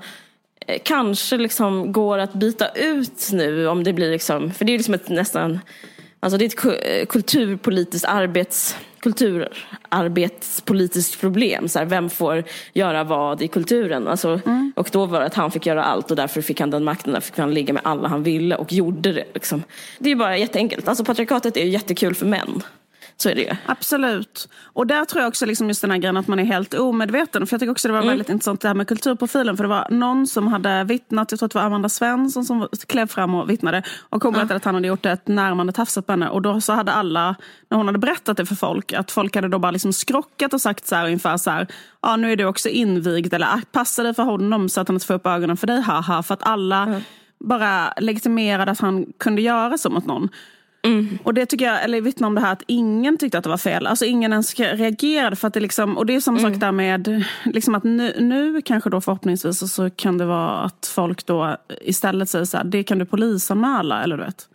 kanske liksom går att byta ut nu om det blir liksom, för det är liksom ett nästan, alltså det är ett eh, kulturpolitiskt arbets, kulturarbetspolitiskt problem. Så här, vem får göra vad i kulturen? Alltså, Mm. Och då var det att han fick göra allt och därför fick han den makten, därför fick han ligga med alla han ville och gjorde det. Liksom. Det är bara jätteenkelt. Alltså patriarkatet är jättekul för män. Så är det ju. Absolut. Och där tror jag också liksom just den här grejen att man är helt omedveten. För jag tycker också det var Mm. väldigt intressant det här med kulturprofilen. För det var någon som hade vittnat, jag tror att det var Amanda Svensson som klev fram och vittnade. Och hon berättade att han hade gjort ett närmande tafsat på henne. Och då så hade alla, när hon hade berättat det för folk, att folk hade då bara liksom skrockat och sagt så här ungefär så här. Ja nu är du också invigd eller "Ah, passa dig för honom så att han inte får upp ögonen för dig haha. För att alla bara legitimerade att han kunde göra så mot någon. Och det tycker jag, eller vittnar om det här att ingen tyckte att det var fel. Alltså ingen ens reagerade för att det liksom, och det är samma sak där med, liksom att nu, nu kanske då förhoppningsvis så kan det vara att folk då istället säger så här, det kan du polisanmäla eller du vet.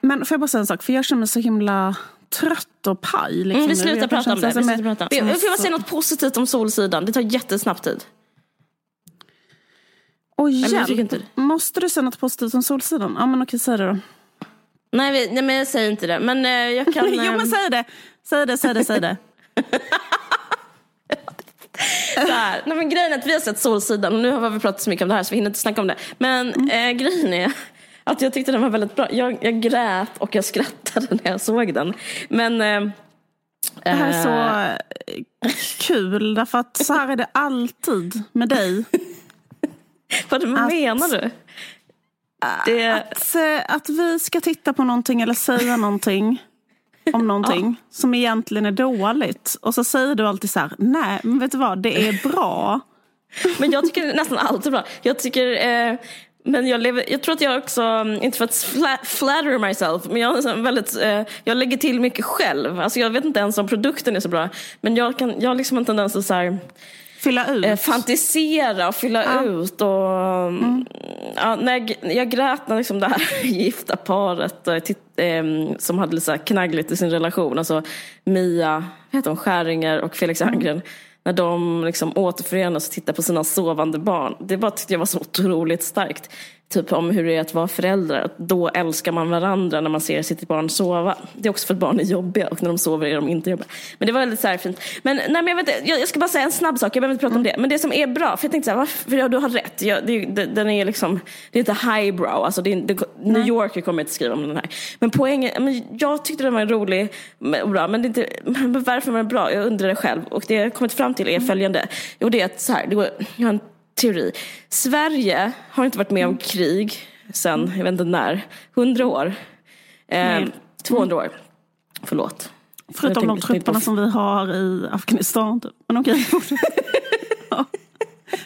Men får jag bara säga en sak, för jag känner mig så himla trött och paj. Liksom, Mm, vi slutar prata om det. Vi slutar prata. Jag bara säga något positivt om Solsidan. Det tar jättesnabbt tid. Jag hjälp, måste du säga något positivt om Solsidan? Ja men okej, säg det då. Nej, vi, nej men jag säger inte det. Men eh, jag kan... (laughs) jo men säg det, säg det, säg det, säg det. (laughs) Så här. Nej, men grejen är att vi har sett Solsidan och nu har vi pratat så mycket om det här så vi hinner inte snacka om det. Men Mm. eh, grejen är att jag tyckte den var väldigt bra. Jag, jag grät och jag skrattade (laughs) när jag såg den. Men... Eh, Det här är så eh, (laughs) kul, därför att så här är det alltid med dig. (laughs) vad att- menar du? Det, Att, eh, att vi ska titta på någonting eller säga någonting om någonting som egentligen är dåligt. Och så säger du alltid så här, nej men vet du vad, det är bra. Men jag tycker nästan allt är bra. Jag tycker, eh, Men jag, lever, jag tror att jag också, mm, inte för att fla, flatter myself, men jag, är väldigt, eh, jag lägger till mycket själv. Alltså jag vet inte ens om produkten är så bra. Men jag, kan, jag har liksom en tendens att så här, Fylla ut? eh, fantisera och fylla Ja. ut. Och, mm. ja, när jag, jag grät när liksom det här (laughs) gifta paret eh, som hade lite så här knaggligt i sin relation, alltså Mia heter hon, Skäringer och Felix Herngren. När de liksom återförenas och tittar på sina sovande barn. Det bara tyckte jag var så otroligt starkt. Typ om hur det är att vara förälder. Att då älskar man varandra när man ser sitt barn sova. Det är också för att barn är jobbiga och när de sover är de inte jobbiga. Men det var väldigt så här fint. Men, nej, men jag, vet, jag, jag ska bara säga en snabb sak, jag behöver inte prata om det. Men det som är bra, för jag tänkte så här, varför, för ja, du har rätt. Jag, det, det, den är liksom, det är inte highbrow, alltså det är, det, New Yorker kommer inte skriva om den här. Men poängen, men jag tyckte den var rolig och bra, men, det inte, men varför var den bra? Jag undrar det själv. Och det jag kommit fram till är följande. Jo, det är att så här, det går, jag har en teori. Sverige har inte varit med om krig sen, jag vet inte när, 100 år. Eh, 200 år. Förlåt. Förutom de trupperna som vi har i Afghanistan. Typ. Men okej, (laughs) ja.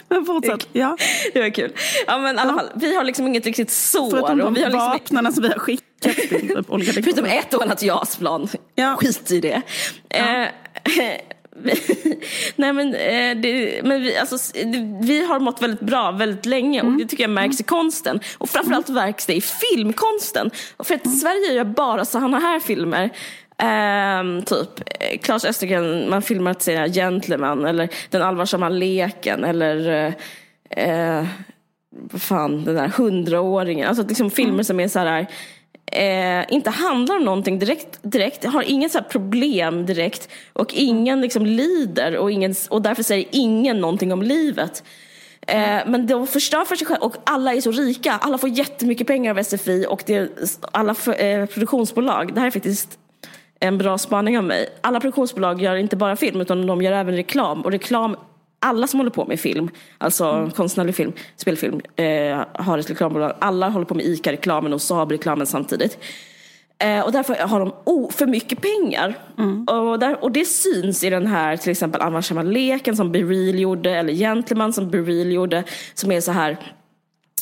Men fortsätt. Ja. Det var kul. Ja men i alla fall, vi har liksom inget riktigt sår. Förutom och de vi har liksom, vapnen som vi har skickat till typ, olika förutom ett och annat JAS-plan. Ja. Skit i det. Eh, (laughs) (laughs) Nej men, eh, det, men vi, alltså, det- vi har mått väldigt bra väldigt länge och det tycker jag märks i konsten. Och framförallt märks det i filmkonsten. För att Sverige gör bara sådana här filmer. Ehm, typ eh, Claes Östergren, man filmar till sina Gentleman eller Den allvarsamma leken eller eh, eh, vad fan, den där hundraåringen. Alltså liksom filmer som är så här eh, inte handlar om någonting direkt, direkt har inget så här problem direkt och ingen liksom lider och, ingen, och därför säger ingen någonting om livet. Eh, men de förstör för sig själva och alla är så rika. Alla får jättemycket pengar av SFI och det alla för, eh, produktionsbolag. Det här är faktiskt en bra spaning av mig. Alla produktionsbolag gör inte bara film utan de gör även reklam. Och reklam, alla som håller på med film, alltså konstnärlig film, spelfilm, eh, har ett reklambolag. Alla håller på med ICA-reklamen och Saab-reklamen samtidigt. Eh, och därför har de oh, för mycket pengar. Och, där, och det syns i den här till exempel Anvarsamma leken som Bereal gjorde, eller Gentleman som Bereal gjorde, som är så här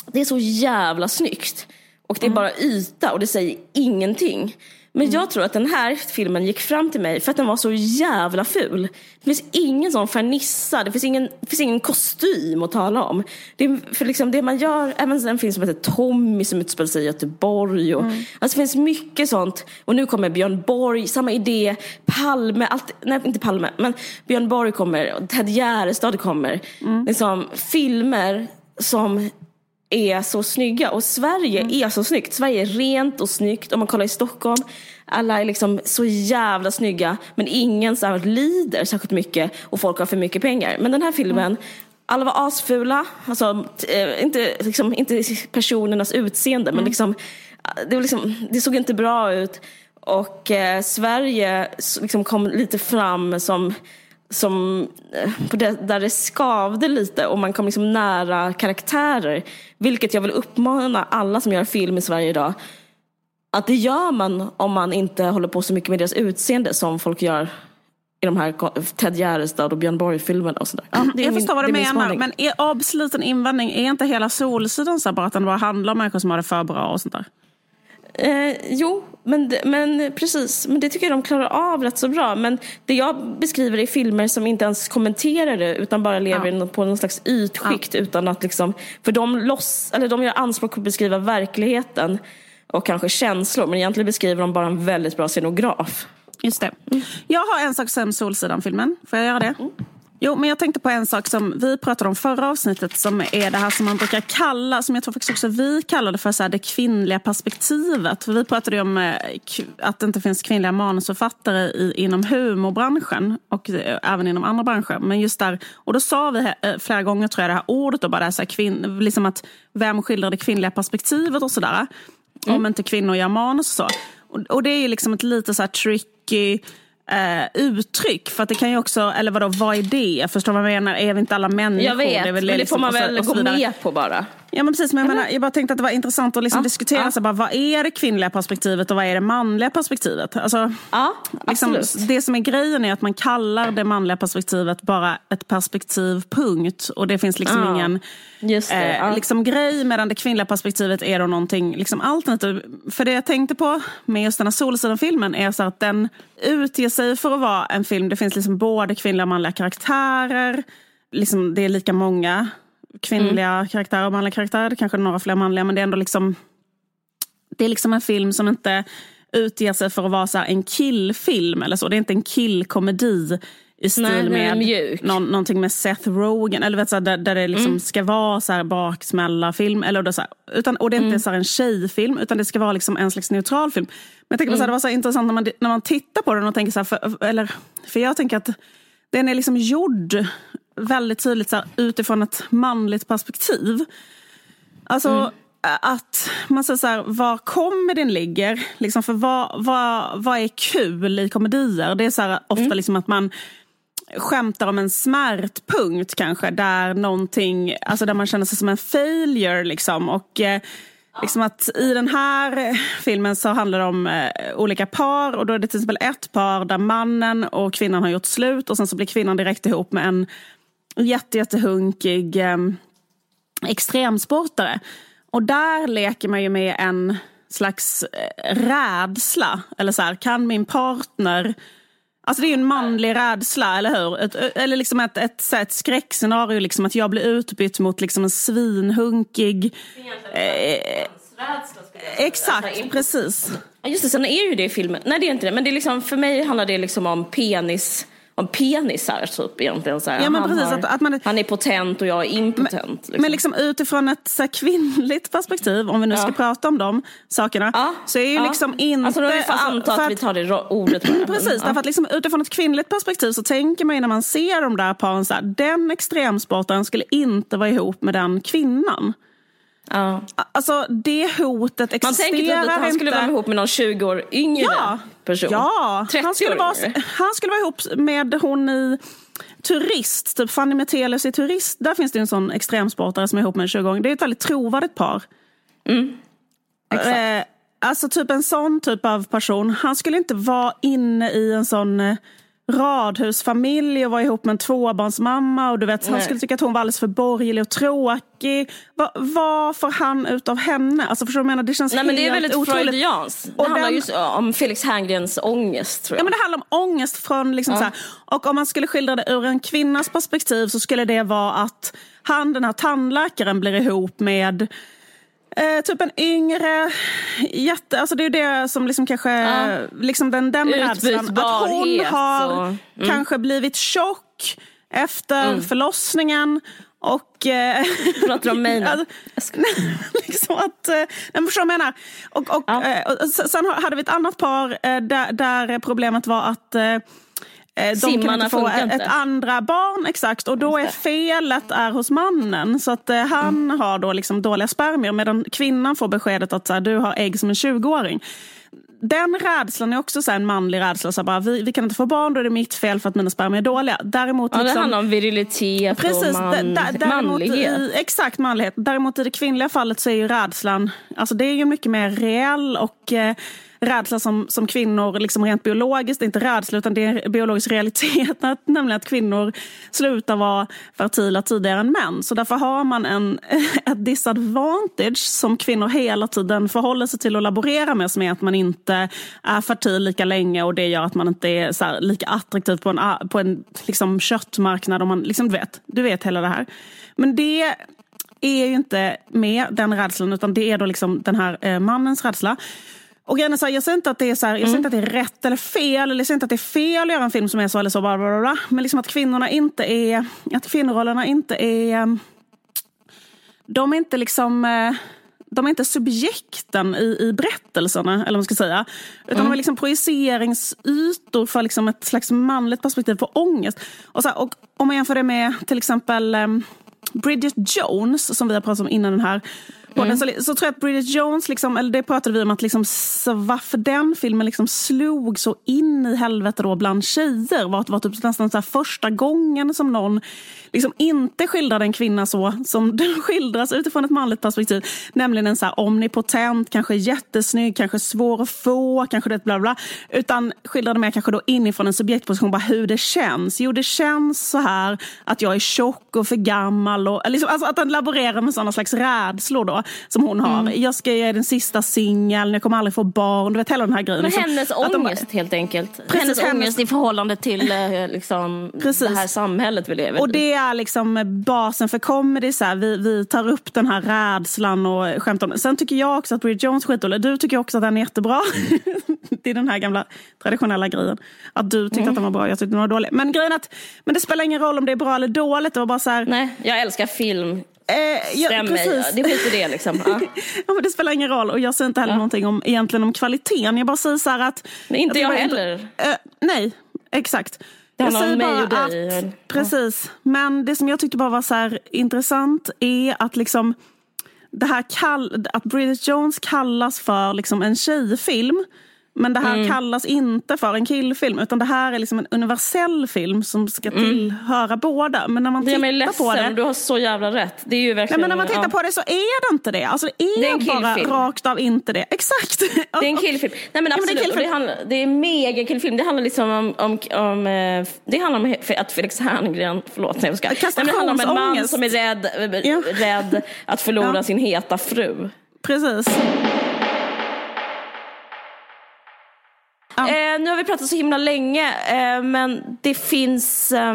det är så jävla snyggt. Och det är bara yta och det säger ingenting. Men jag tror att den här filmen gick fram till mig för att den var så jävla ful. Det finns ingen sån fernissa, det finns ingen, det finns ingen kostym att tala om. Det, för liksom det man gör, även en film som heter Tommy som utspelar sig i Göteborg. Och, alltså det finns mycket sånt. Och nu kommer Björn Borg, samma idé, Palme, allt, nej inte Palme, men Björn Borg kommer, och Ted Gärdestad kommer. Liksom, filmer som är så snygga och Sverige är så snyggt. Sverige är rent och snyggt om man kollar i Stockholm. Alla är liksom så jävla snygga men ingen så här lider särskilt mycket och folk har för mycket pengar. Men den här filmen, alla var asfula. Alltså, eh, inte, liksom, inte personernas utseende men liksom, det, var liksom, det såg inte bra ut. Och eh, Sverige liksom kom lite fram som som, eh, där det skavde lite och man kom liksom nära karaktärer. Vilket jag vill uppmana alla som gör film i Sverige idag. Att det gör man om man inte håller på så mycket med deras utseende som folk gör i de här Ted Gärdestad och Björn Borg-filmerna och sådär. Ja, Jag förstår vad du menar. Men är absolut en invändning, är inte hela Solsidan så bara att den bara handlar om människor som har det för bra och sånt där? Eh, jo, men, men precis. Men det tycker jag de klarar av rätt så bra. Men det jag beskriver är filmer som inte ens kommenterar det utan bara lever Ja. på någon slags ytskikt. Utan att liksom, för de, loss, eller de gör anspråk på att beskriva verkligheten och kanske känslor. Men egentligen beskriver de bara en väldigt bra scenograf. Just det. Jag har en sak att säga om Solsidan-filmen. Får jag göra det? Jo, men jag tänkte på en sak som vi pratade om förra avsnittet som är det här som man brukar kalla, som jag tror faktiskt också vi kallade för så här, det kvinnliga perspektivet. För vi pratade ju om eh, att det inte finns kvinnliga manusförfattare i, inom humorbranschen och eh, även inom andra branscher. Men just där, och då sa vi eh, flera gånger tror jag det här ordet och bara det här, så här, kvinn, liksom att vem skildrar det kvinnliga perspektivet och sådär. Om inte kvinnor gör manus och så. Och, och det är ju liksom ett lite så här tricky eh, uttryck. För att det kan ju också, eller vadå, vad är det? Förstår du vad jag menar? Är vi inte alla människor? Jag vet, väl men det liksom- får man väl gå med på bara. Ja men precis, men jag, menar, jag bara tänkte att det var intressant att liksom Ja, diskutera ja. så bara, vad är det kvinnliga perspektivet och vad är det manliga perspektivet? Alltså, Ja, liksom, det som är grejen är att man kallar det manliga perspektivet bara ett perspektiv, punkt. Och det finns liksom Ja, ingen det. eh, liksom grej, medan det kvinnliga perspektivet är då någonting liksom alternativt. För det jag tänkte på med just den här Solsidan-filmen är så att den utger sig för att vara en film, det finns liksom både kvinnliga och manliga karaktärer, liksom, det är lika många kvinnliga Mm. karaktärer och manliga karaktärer, kanske några fler manliga, men det är ändå liksom det är liksom en film som inte utger sig för att vara så här en killfilm eller så. Det är inte en killkomedi i stil Nej, med mjuk. någon, någonting med Seth Rogen. Eller vet, så här, där, där det liksom Mm. ska vara så här baksmälla-film. Eller det, så här, utan, och det är inte Mm. så här en tjejfilm utan det ska vara liksom en slags neutral film. Men jag tänker på så här, det var så intressant när man, när man tittar på den och tänker så för, eller, för jag tänker att den är liksom gjord väldigt tydligt så här, utifrån ett manligt perspektiv. Alltså Mm. att man säger så här, var komedin ligger. Liksom för vad, vad, vad är kul i komedier? Det är så här, ofta Mm. liksom att man skämtar om en smärtpunkt kanske. Där någonting, alltså där man känner sig som en failure liksom. Och eh, liksom att i den här filmen så handlar det om eh, olika par. Och då är det till exempel ett par där mannen och kvinnan har gjort slut. Och sen så blir kvinnan direkt ihop med en jätte, jättehunkig eh, extremsportare. Och där leker man ju med en slags eh, rädsla. Eller så här, kan min partner... Alltså det är ju en manlig rädsla, eller hur? Ett, eller liksom ett, ett, ett skräckscenario, liksom att jag blir utbytt mot liksom en svinhunkig... Eh, exakt, precis. Just det, sen är ju det i filmen. Nej det är inte det, men det är liksom, för mig handlar det liksom om penis om penisar typ egentligen. Så här. Ja, men han, precis, har, att- att man- han är potent och jag är impotent. liksom. Men liksom utifrån ett så här, kvinnligt perspektiv, om vi nu ska Ja. prata om de sakerna, ja, så är ju ja. liksom inte... Alltså då får vi alltså, anta för att vi tar det ordet här. (clears throat) Precis, därför att liksom, utifrån ett kvinnligt perspektiv så tänker man ju när man ser de där paren så här, den extremsportaren skulle inte vara ihop med den kvinnan. Ja. Alltså det hotet Man existerar tänker typ att han inte. skulle vara ihop med någon 20 år yngre Ja, person. ja. 30 Han, skulle år vara, yngre. han skulle vara ihop med hon i Turist, typ Fanny Metelius i Turist. Där finns det en sån extremsportare som är ihop med en 20-åring. Det är ett väldigt trovärdigt par. Exakt. Eh, alltså typ en sån typ av person. Han skulle inte vara inne i en sån eh, radhusfamilj och vara ihop med en tvåbarnsmamma. Och du vet, han Nej. skulle tycka att hon var alldeles för borgerlig och tråkig. Va, vad får han ut av henne? Alltså förstår du menar? Det känns Nej men det är väldigt otroligt. freudianskt. Det Och handlar den- just om Felix Herngrens ångest tror Ja, jag. men det handlar om ångest från liksom så här, och om man skulle skildra det ur en kvinnas perspektiv så skulle det vara att han, den här tandläkaren, blir ihop med eh, typ en yngre, jätte, alltså det är ju det som liksom kanske, liksom den, den rädslan. Att hon har mm. kanske blivit tjock efter förlossningen och... Eh, Pratar du om mig nu? (laughs) (laughs) Liksom att, eh, nej, men förstår vad jag menar? Och, och, Ja. eh, och sen sen hade vi ett annat par eh, där, där problemet var att eh, de kan Simmarna inte få ett, ett andra barn, exakt. Och då är felet är hos mannen. Så att eh, han Mm. har då liksom dåliga spermier medan kvinnan får beskedet att så här, du har ägg som en 20-åring. Den rädslan är också så här, en manlig rädsla. Så här, bara, vi, vi kan inte få barn, då är det mitt fel för att mina spermier är dåliga. Däremot, Ja, det liksom, handlar om virilitet Precis, och man, däremot manlighet. I, exakt manlighet. Däremot i det kvinnliga fallet så är ju rädslan, alltså det är ju mycket mer reell och eh, rädsla som, som kvinnor, liksom rent biologiskt, det är inte rädsla utan det är en biologisk realitet, (laughs) att, nämligen att kvinnor slutar vara fertila tidigare än män. Så därför har man en, (laughs) ett disadvantage som kvinnor hela tiden förhåller sig till och laborerar med, som är att man inte är fertil lika länge och det gör att man inte är så här, lika attraktiv på en, på en liksom, köttmarknad. Och man, liksom, du, vet, du vet hela det här. Men det är ju inte med den rädslan utan det är då liksom den här eh, mannens rädsla. Och grejen är så här, jag säger inte att det är så här, jag säger inte att det är rätt eller fel. Eller jag säger inte att det är fel att göra en film som är så eller så. Bla, bla, bla. Men liksom att kvinnorna inte är, att kvinnorollerna inte är, eh, de är inte liksom eh, de är inte subjekten i, i berättelserna, eller vad man ska säga. Utan de är liksom projiceringsytor för liksom ett slags manligt perspektiv på ångest. Och, så här, och om man jämför det med till exempel Bridget Jones, som vi har pratat om innan den här Mm. podden så, så tror jag att Bridget Jones, liksom, eller det pratade vi om, att liksom, varför den filmen liksom slog så in i helvete då bland tjejer var att det var typ nästan så första gången som någon liksom inte skildrade en kvinna så som (laughs) den skildras utifrån ett manligt perspektiv. Nämligen en så här omnipotent, kanske jättesnygg, kanske svår att få, kanske det bla bla. Utan skildrade mer kanske då inifrån en subjektposition, bara hur det känns. Jo, det känns så här att jag är tjock och för gammal. Och, liksom, alltså att den laborerar med sådana slags rädslor då, som hon har. Mm. Jag ska ge den sista singeln, jag kommer aldrig få barn. Du vet hela den här grejen. Men hennes att ångest de, helt enkelt. Precis, hennes, hennes ångest i förhållande till eh, liksom, det här samhället vi lever i. Och det är liksom basen för comedy. Så här, vi, vi tar upp den här rädslan och skämtar om Sen tycker jag också att Bridget Jones skitdålig. Du tycker också att den är jättebra. (laughs) det är den här gamla traditionella grejen. Att du tyckte mm. att den var bra, jag tyckte den var dålig. Men grejen att, men det spelar ingen roll om det är bra eller dåligt. Det var bara så här, Nej, jag älskar film. Eh, ja, Stäm mig. Det skiter det liksom. Ja. (laughs) ja, men det spelar ingen roll och jag säger inte heller ja. någonting om, egentligen om kvaliteten. Jag bara säger så här att... Men inte jag, jag heller. Inte, äh, nej, exakt. Det mig och dig. Att, precis. Men det som jag tyckte bara var så intressant är att liksom det här kall, att Bridget Jones kallas för liksom en tjejfilm men det här mm. kallas inte för en killfilm utan det här är liksom en universell film som ska mm. tillhöra båda. Men när man tittar mig ledsen, på det... du har så jävla rätt. Det är ju verkligen, Nej, men när man tittar ja. på det så är det inte det. Alltså det är, det är bara rakt av inte det. Exakt. (laughs) Det är en killfilm. Nej men absolut. Ja, men det, är det, handlar, det är mega killfilm. Det handlar liksom om, om, om eh, det handlar om att Felix Herngren, förlåt nej jag ska. Nej, det handlar om en man som är rädd, ja. rädd att förlora sin heta fru. Precis. Nu har vi pratat så himla länge, eh, men det finns... Eh,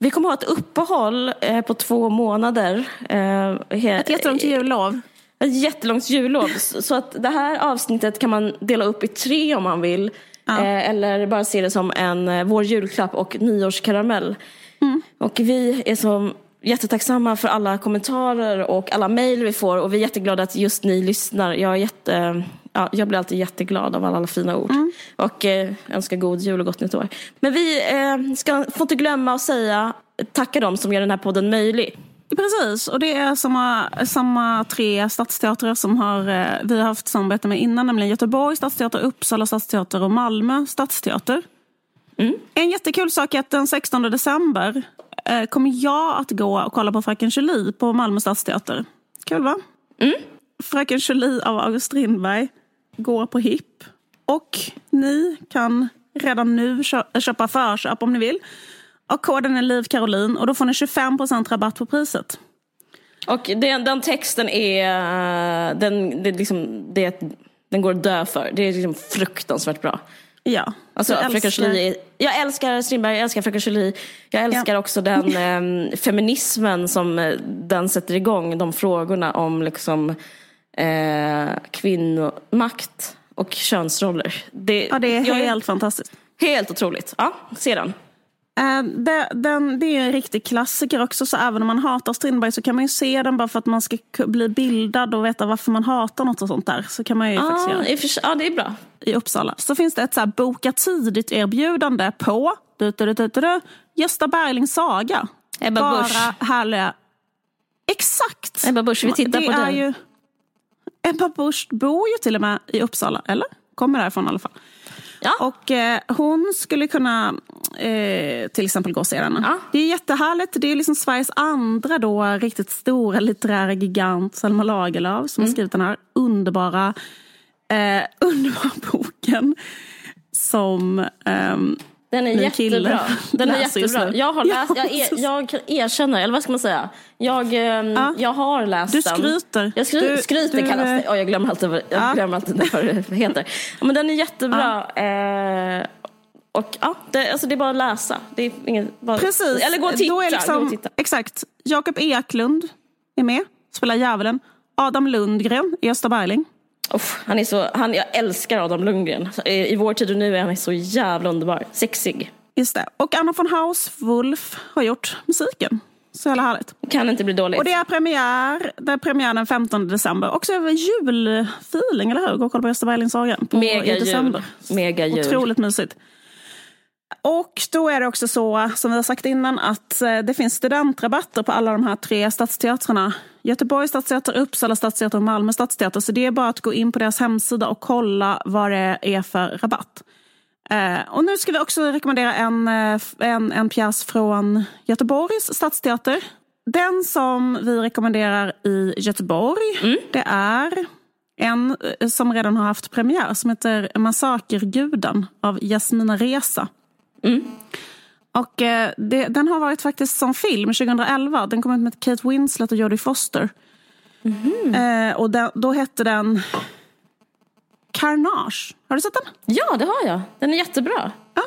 vi kommer ha ett uppehåll eh, på två månader. Eh, ett jättelångt jullov. Ett jättelångt jullov. (laughs) så att det här avsnittet kan man dela upp i tre om man vill. Ja. Eh, eller bara se det som en vår julklapp och nyårskaramell. Mm. Och vi är som jättetacksamma för alla kommentarer och alla mejl vi får och vi är jätteglada att just ni lyssnar. Jag, är jätte, ja, jag blir alltid jätteglad av alla, alla fina ord mm. och eh, önskar god jul och gott nytt år. Men vi eh, ska, får inte glömma att säga tacka dem som gör den här podden möjlig. Precis, och det är samma, samma tre stadsteatrar som har, eh, vi har haft samarbete med innan, nämligen Göteborg stadsteater, Uppsala stadsteater och Malmö stadsteater. Mm. En jättekul sak är att den 16 december eh, kommer jag att gå och kolla på Fröken Julie på Malmö stadsteater. Kul va? Mm. Fröken Julie av August Strindberg går på HIP. Och ni kan redan nu köpa förköp om ni vill. Och koden är Liv Caroline och då får ni 25% rabatt på priset. Och den, den texten är, den, det, liksom, det, den går att dö för. Det är liksom fruktansvärt bra. Ja. Alltså, älskar... jag älskar Strindberg, jag älskar Fröken Julie. Jag älskar ja. också den (laughs) eh, feminismen som eh, den sätter igång. De frågorna om liksom, eh, kvinnomakt och könsroller. Det, ja, det är helt är, fantastiskt. Helt otroligt. Ja, se den. Uh, det, den, det är en riktig klassiker också, så även om man hatar Strindberg så kan man ju se den bara för att man ska bli bildad och veta varför man hatar något och sånt där. Så kan man ju ah, faktiskt göra. Ja, det är bra. I Uppsala. Så finns det ett så här boka tidigt-erbjudande på du, du, du, du, Gösta Berlings saga. Ebba bara Busch. härliga... Exakt! Ebba Busch, vi tittar det på den. Ju... Ebba Busch bor ju till och med i Uppsala, eller? Kommer därifrån i alla fall. Ja. Och eh, hon skulle kunna eh, till exempel gå och se den. Ja. Det är jättehärligt. Det är liksom Sveriges andra då riktigt stora litterära gigant Selma Lagerlöf som mm. har skrivit den här underbara, eh, (laughs) underbara boken. Som ehm, den är jättebra. Den är jättebra. Jag har läst, jag, er, jag erkänner, eller vad ska man säga? Jag, ehm, ja. jag har läst den. Du skryter. Jag skry, du, skryter du, kallas det. Oh, jag glömmer alltid, jag ja. glömmer alltid vad det heter. Men den är jättebra. Ja. Eh, och ja, det, alltså det är bara att läsa. Det är inget, bara, Precis. Eller gå och titta. Liksom, gå och titta. Exakt. Jakob Eklund är med, spelar djävulen. Adam Lundgren är Gösta Berling. Oh, han är så, han, jag älskar Adam Lundgren. I, I vår tid och nu är han så jävla underbar. Sexig. Just det. Och Anna von Hauswolf har gjort musiken. Så jävla härligt. Kan inte bli dåligt. Och det är premiär, det är premiär den 15 december. Också julfeeling, eller hur? Gå och kolla på Gösta Berlings saga. Mega jul. Mega jul. Otroligt mysigt. Och då är det också så, som vi har sagt innan, att eh, det finns studentrabatter på alla de här tre stadsteatrarna. Göteborgs stadsteater, Uppsala stadsteater och Malmö stadsteater. Så det är bara att gå in på deras hemsida och kolla vad det är för rabatt. Eh, och nu ska vi också rekommendera en, eh, en, en pjäs från Göteborgs stadsteater. Den som vi rekommenderar i Göteborg, mm. det är en som redan har haft premiär som heter Massakerguden av Jasmina Reza. Mm. Och eh, det, den har varit faktiskt som film 2011. Den kom ut med Kate Winslet och Jodie Foster. Mm. Eh, och den, då hette den Carnage. Har du sett den? Ja, det har jag. Den är jättebra. Ja.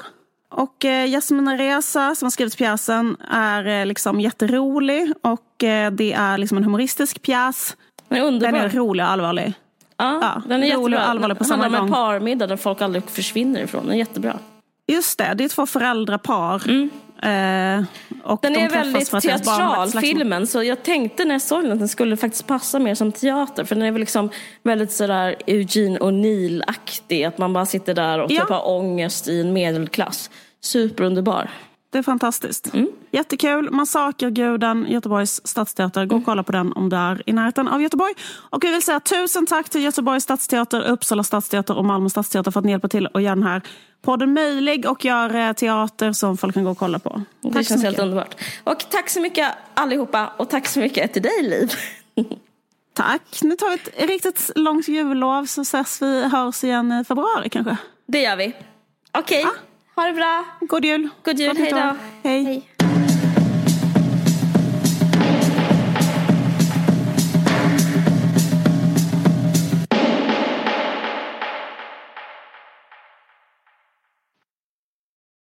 Och eh, Jasmina Reza som har skrivit pjäsen är eh, liksom jätterolig och eh, det är liksom en humoristisk pjäs. Den är underbar. Den är rolig och allvarlig. Ja, ja den är rolig jättebra. och allvarlig på samma gång. Den handlar om en parmiddag där folk aldrig försvinner ifrån. Den är jättebra. Just det, det är två föräldrapar. Mm. Eh, och den de är väldigt teatral, filmen. Så jag tänkte när jag såg den att den skulle faktiskt passa mer som teater. För den är väl liksom väldigt sådär Eugene O'Neill-aktig. Att man bara sitter där och ja. typ har ångest i en medelklass. Superunderbar. Det är fantastiskt. Mm. Jättekul. Massakerguden, Göteborgs stadsteater. Gå och kolla på den om du är i närheten av Göteborg. Och vi vill säga tusen tack till Göteborgs stadsteater, Uppsala stadsteater och Malmö stadsteater för att ni hjälper till att göra den här podden möjlig och gör teater som folk kan gå och kolla på. Det tack känns helt underbart. Och tack så mycket allihopa och tack så mycket till dig Liv. (laughs) tack. Nu tar vi ett riktigt långt jullov så ses vi, hörs igen i februari kanske. Det gör vi. Okej. Okay. Ah. Ha det bra. God jul. God jul. Hej då. Hej. Hej.